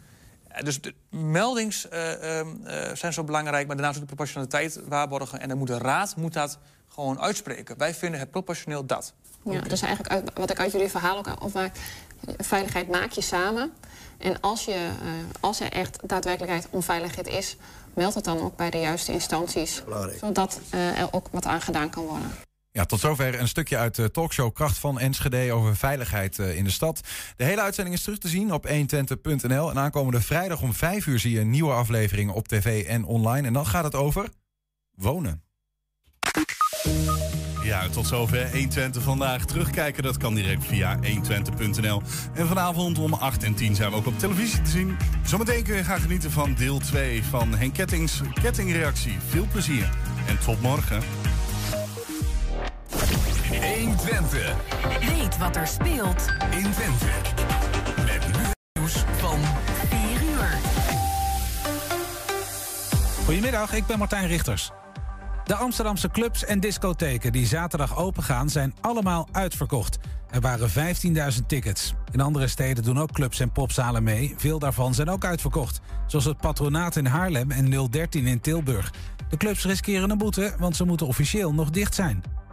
Eh, Dus de meldings eh, ehm, eh, zijn zo belangrijk, maar daarnaast ook de proportionaliteit waarborgen. En dan moet de raad moet dat gewoon uitspreken. Wij vinden het proportioneel dat. Ja, dus eigenlijk uit, wat ik uit jullie verhaal ook opmaak... veiligheid maak je samen. En als, je, eh, als er echt daadwerkelijkheid onveiligheid is... meld het dan ook bij de juiste instanties. Zodat eh, er ook wat aan gedaan kan worden. Ja, tot zover een stukje uit de talkshow Kracht van Enschede over veiligheid eh, in de stad. De hele uitzending is terug te zien op 120.nl. En aankomende vrijdag om 5 uur zie je een nieuwe aflevering op tv en online. En dan gaat het over wonen. Ja, tot zover 120 vandaag. Terugkijken, dat kan direct via 120.nl. En vanavond om 8 en 10 zijn we ook op televisie te zien. Zometeen kun je gaan genieten van deel 2 van Henk Kettings kettingreactie. Veel plezier en tot morgen. 120. Weet wat er speelt in Twente. Met nu nieuws van 4 uur. Goedemiddag, ik ben Martijn Richters. De Amsterdamse clubs en discotheken die zaterdag opengaan zijn allemaal uitverkocht. Er waren 15.000 tickets. In andere steden doen ook clubs en popzalen mee. Veel daarvan zijn ook uitverkocht. Zoals het Patronaat in Haarlem en 013 in Tilburg. De clubs riskeren een boete, want ze moeten officieel nog dicht zijn.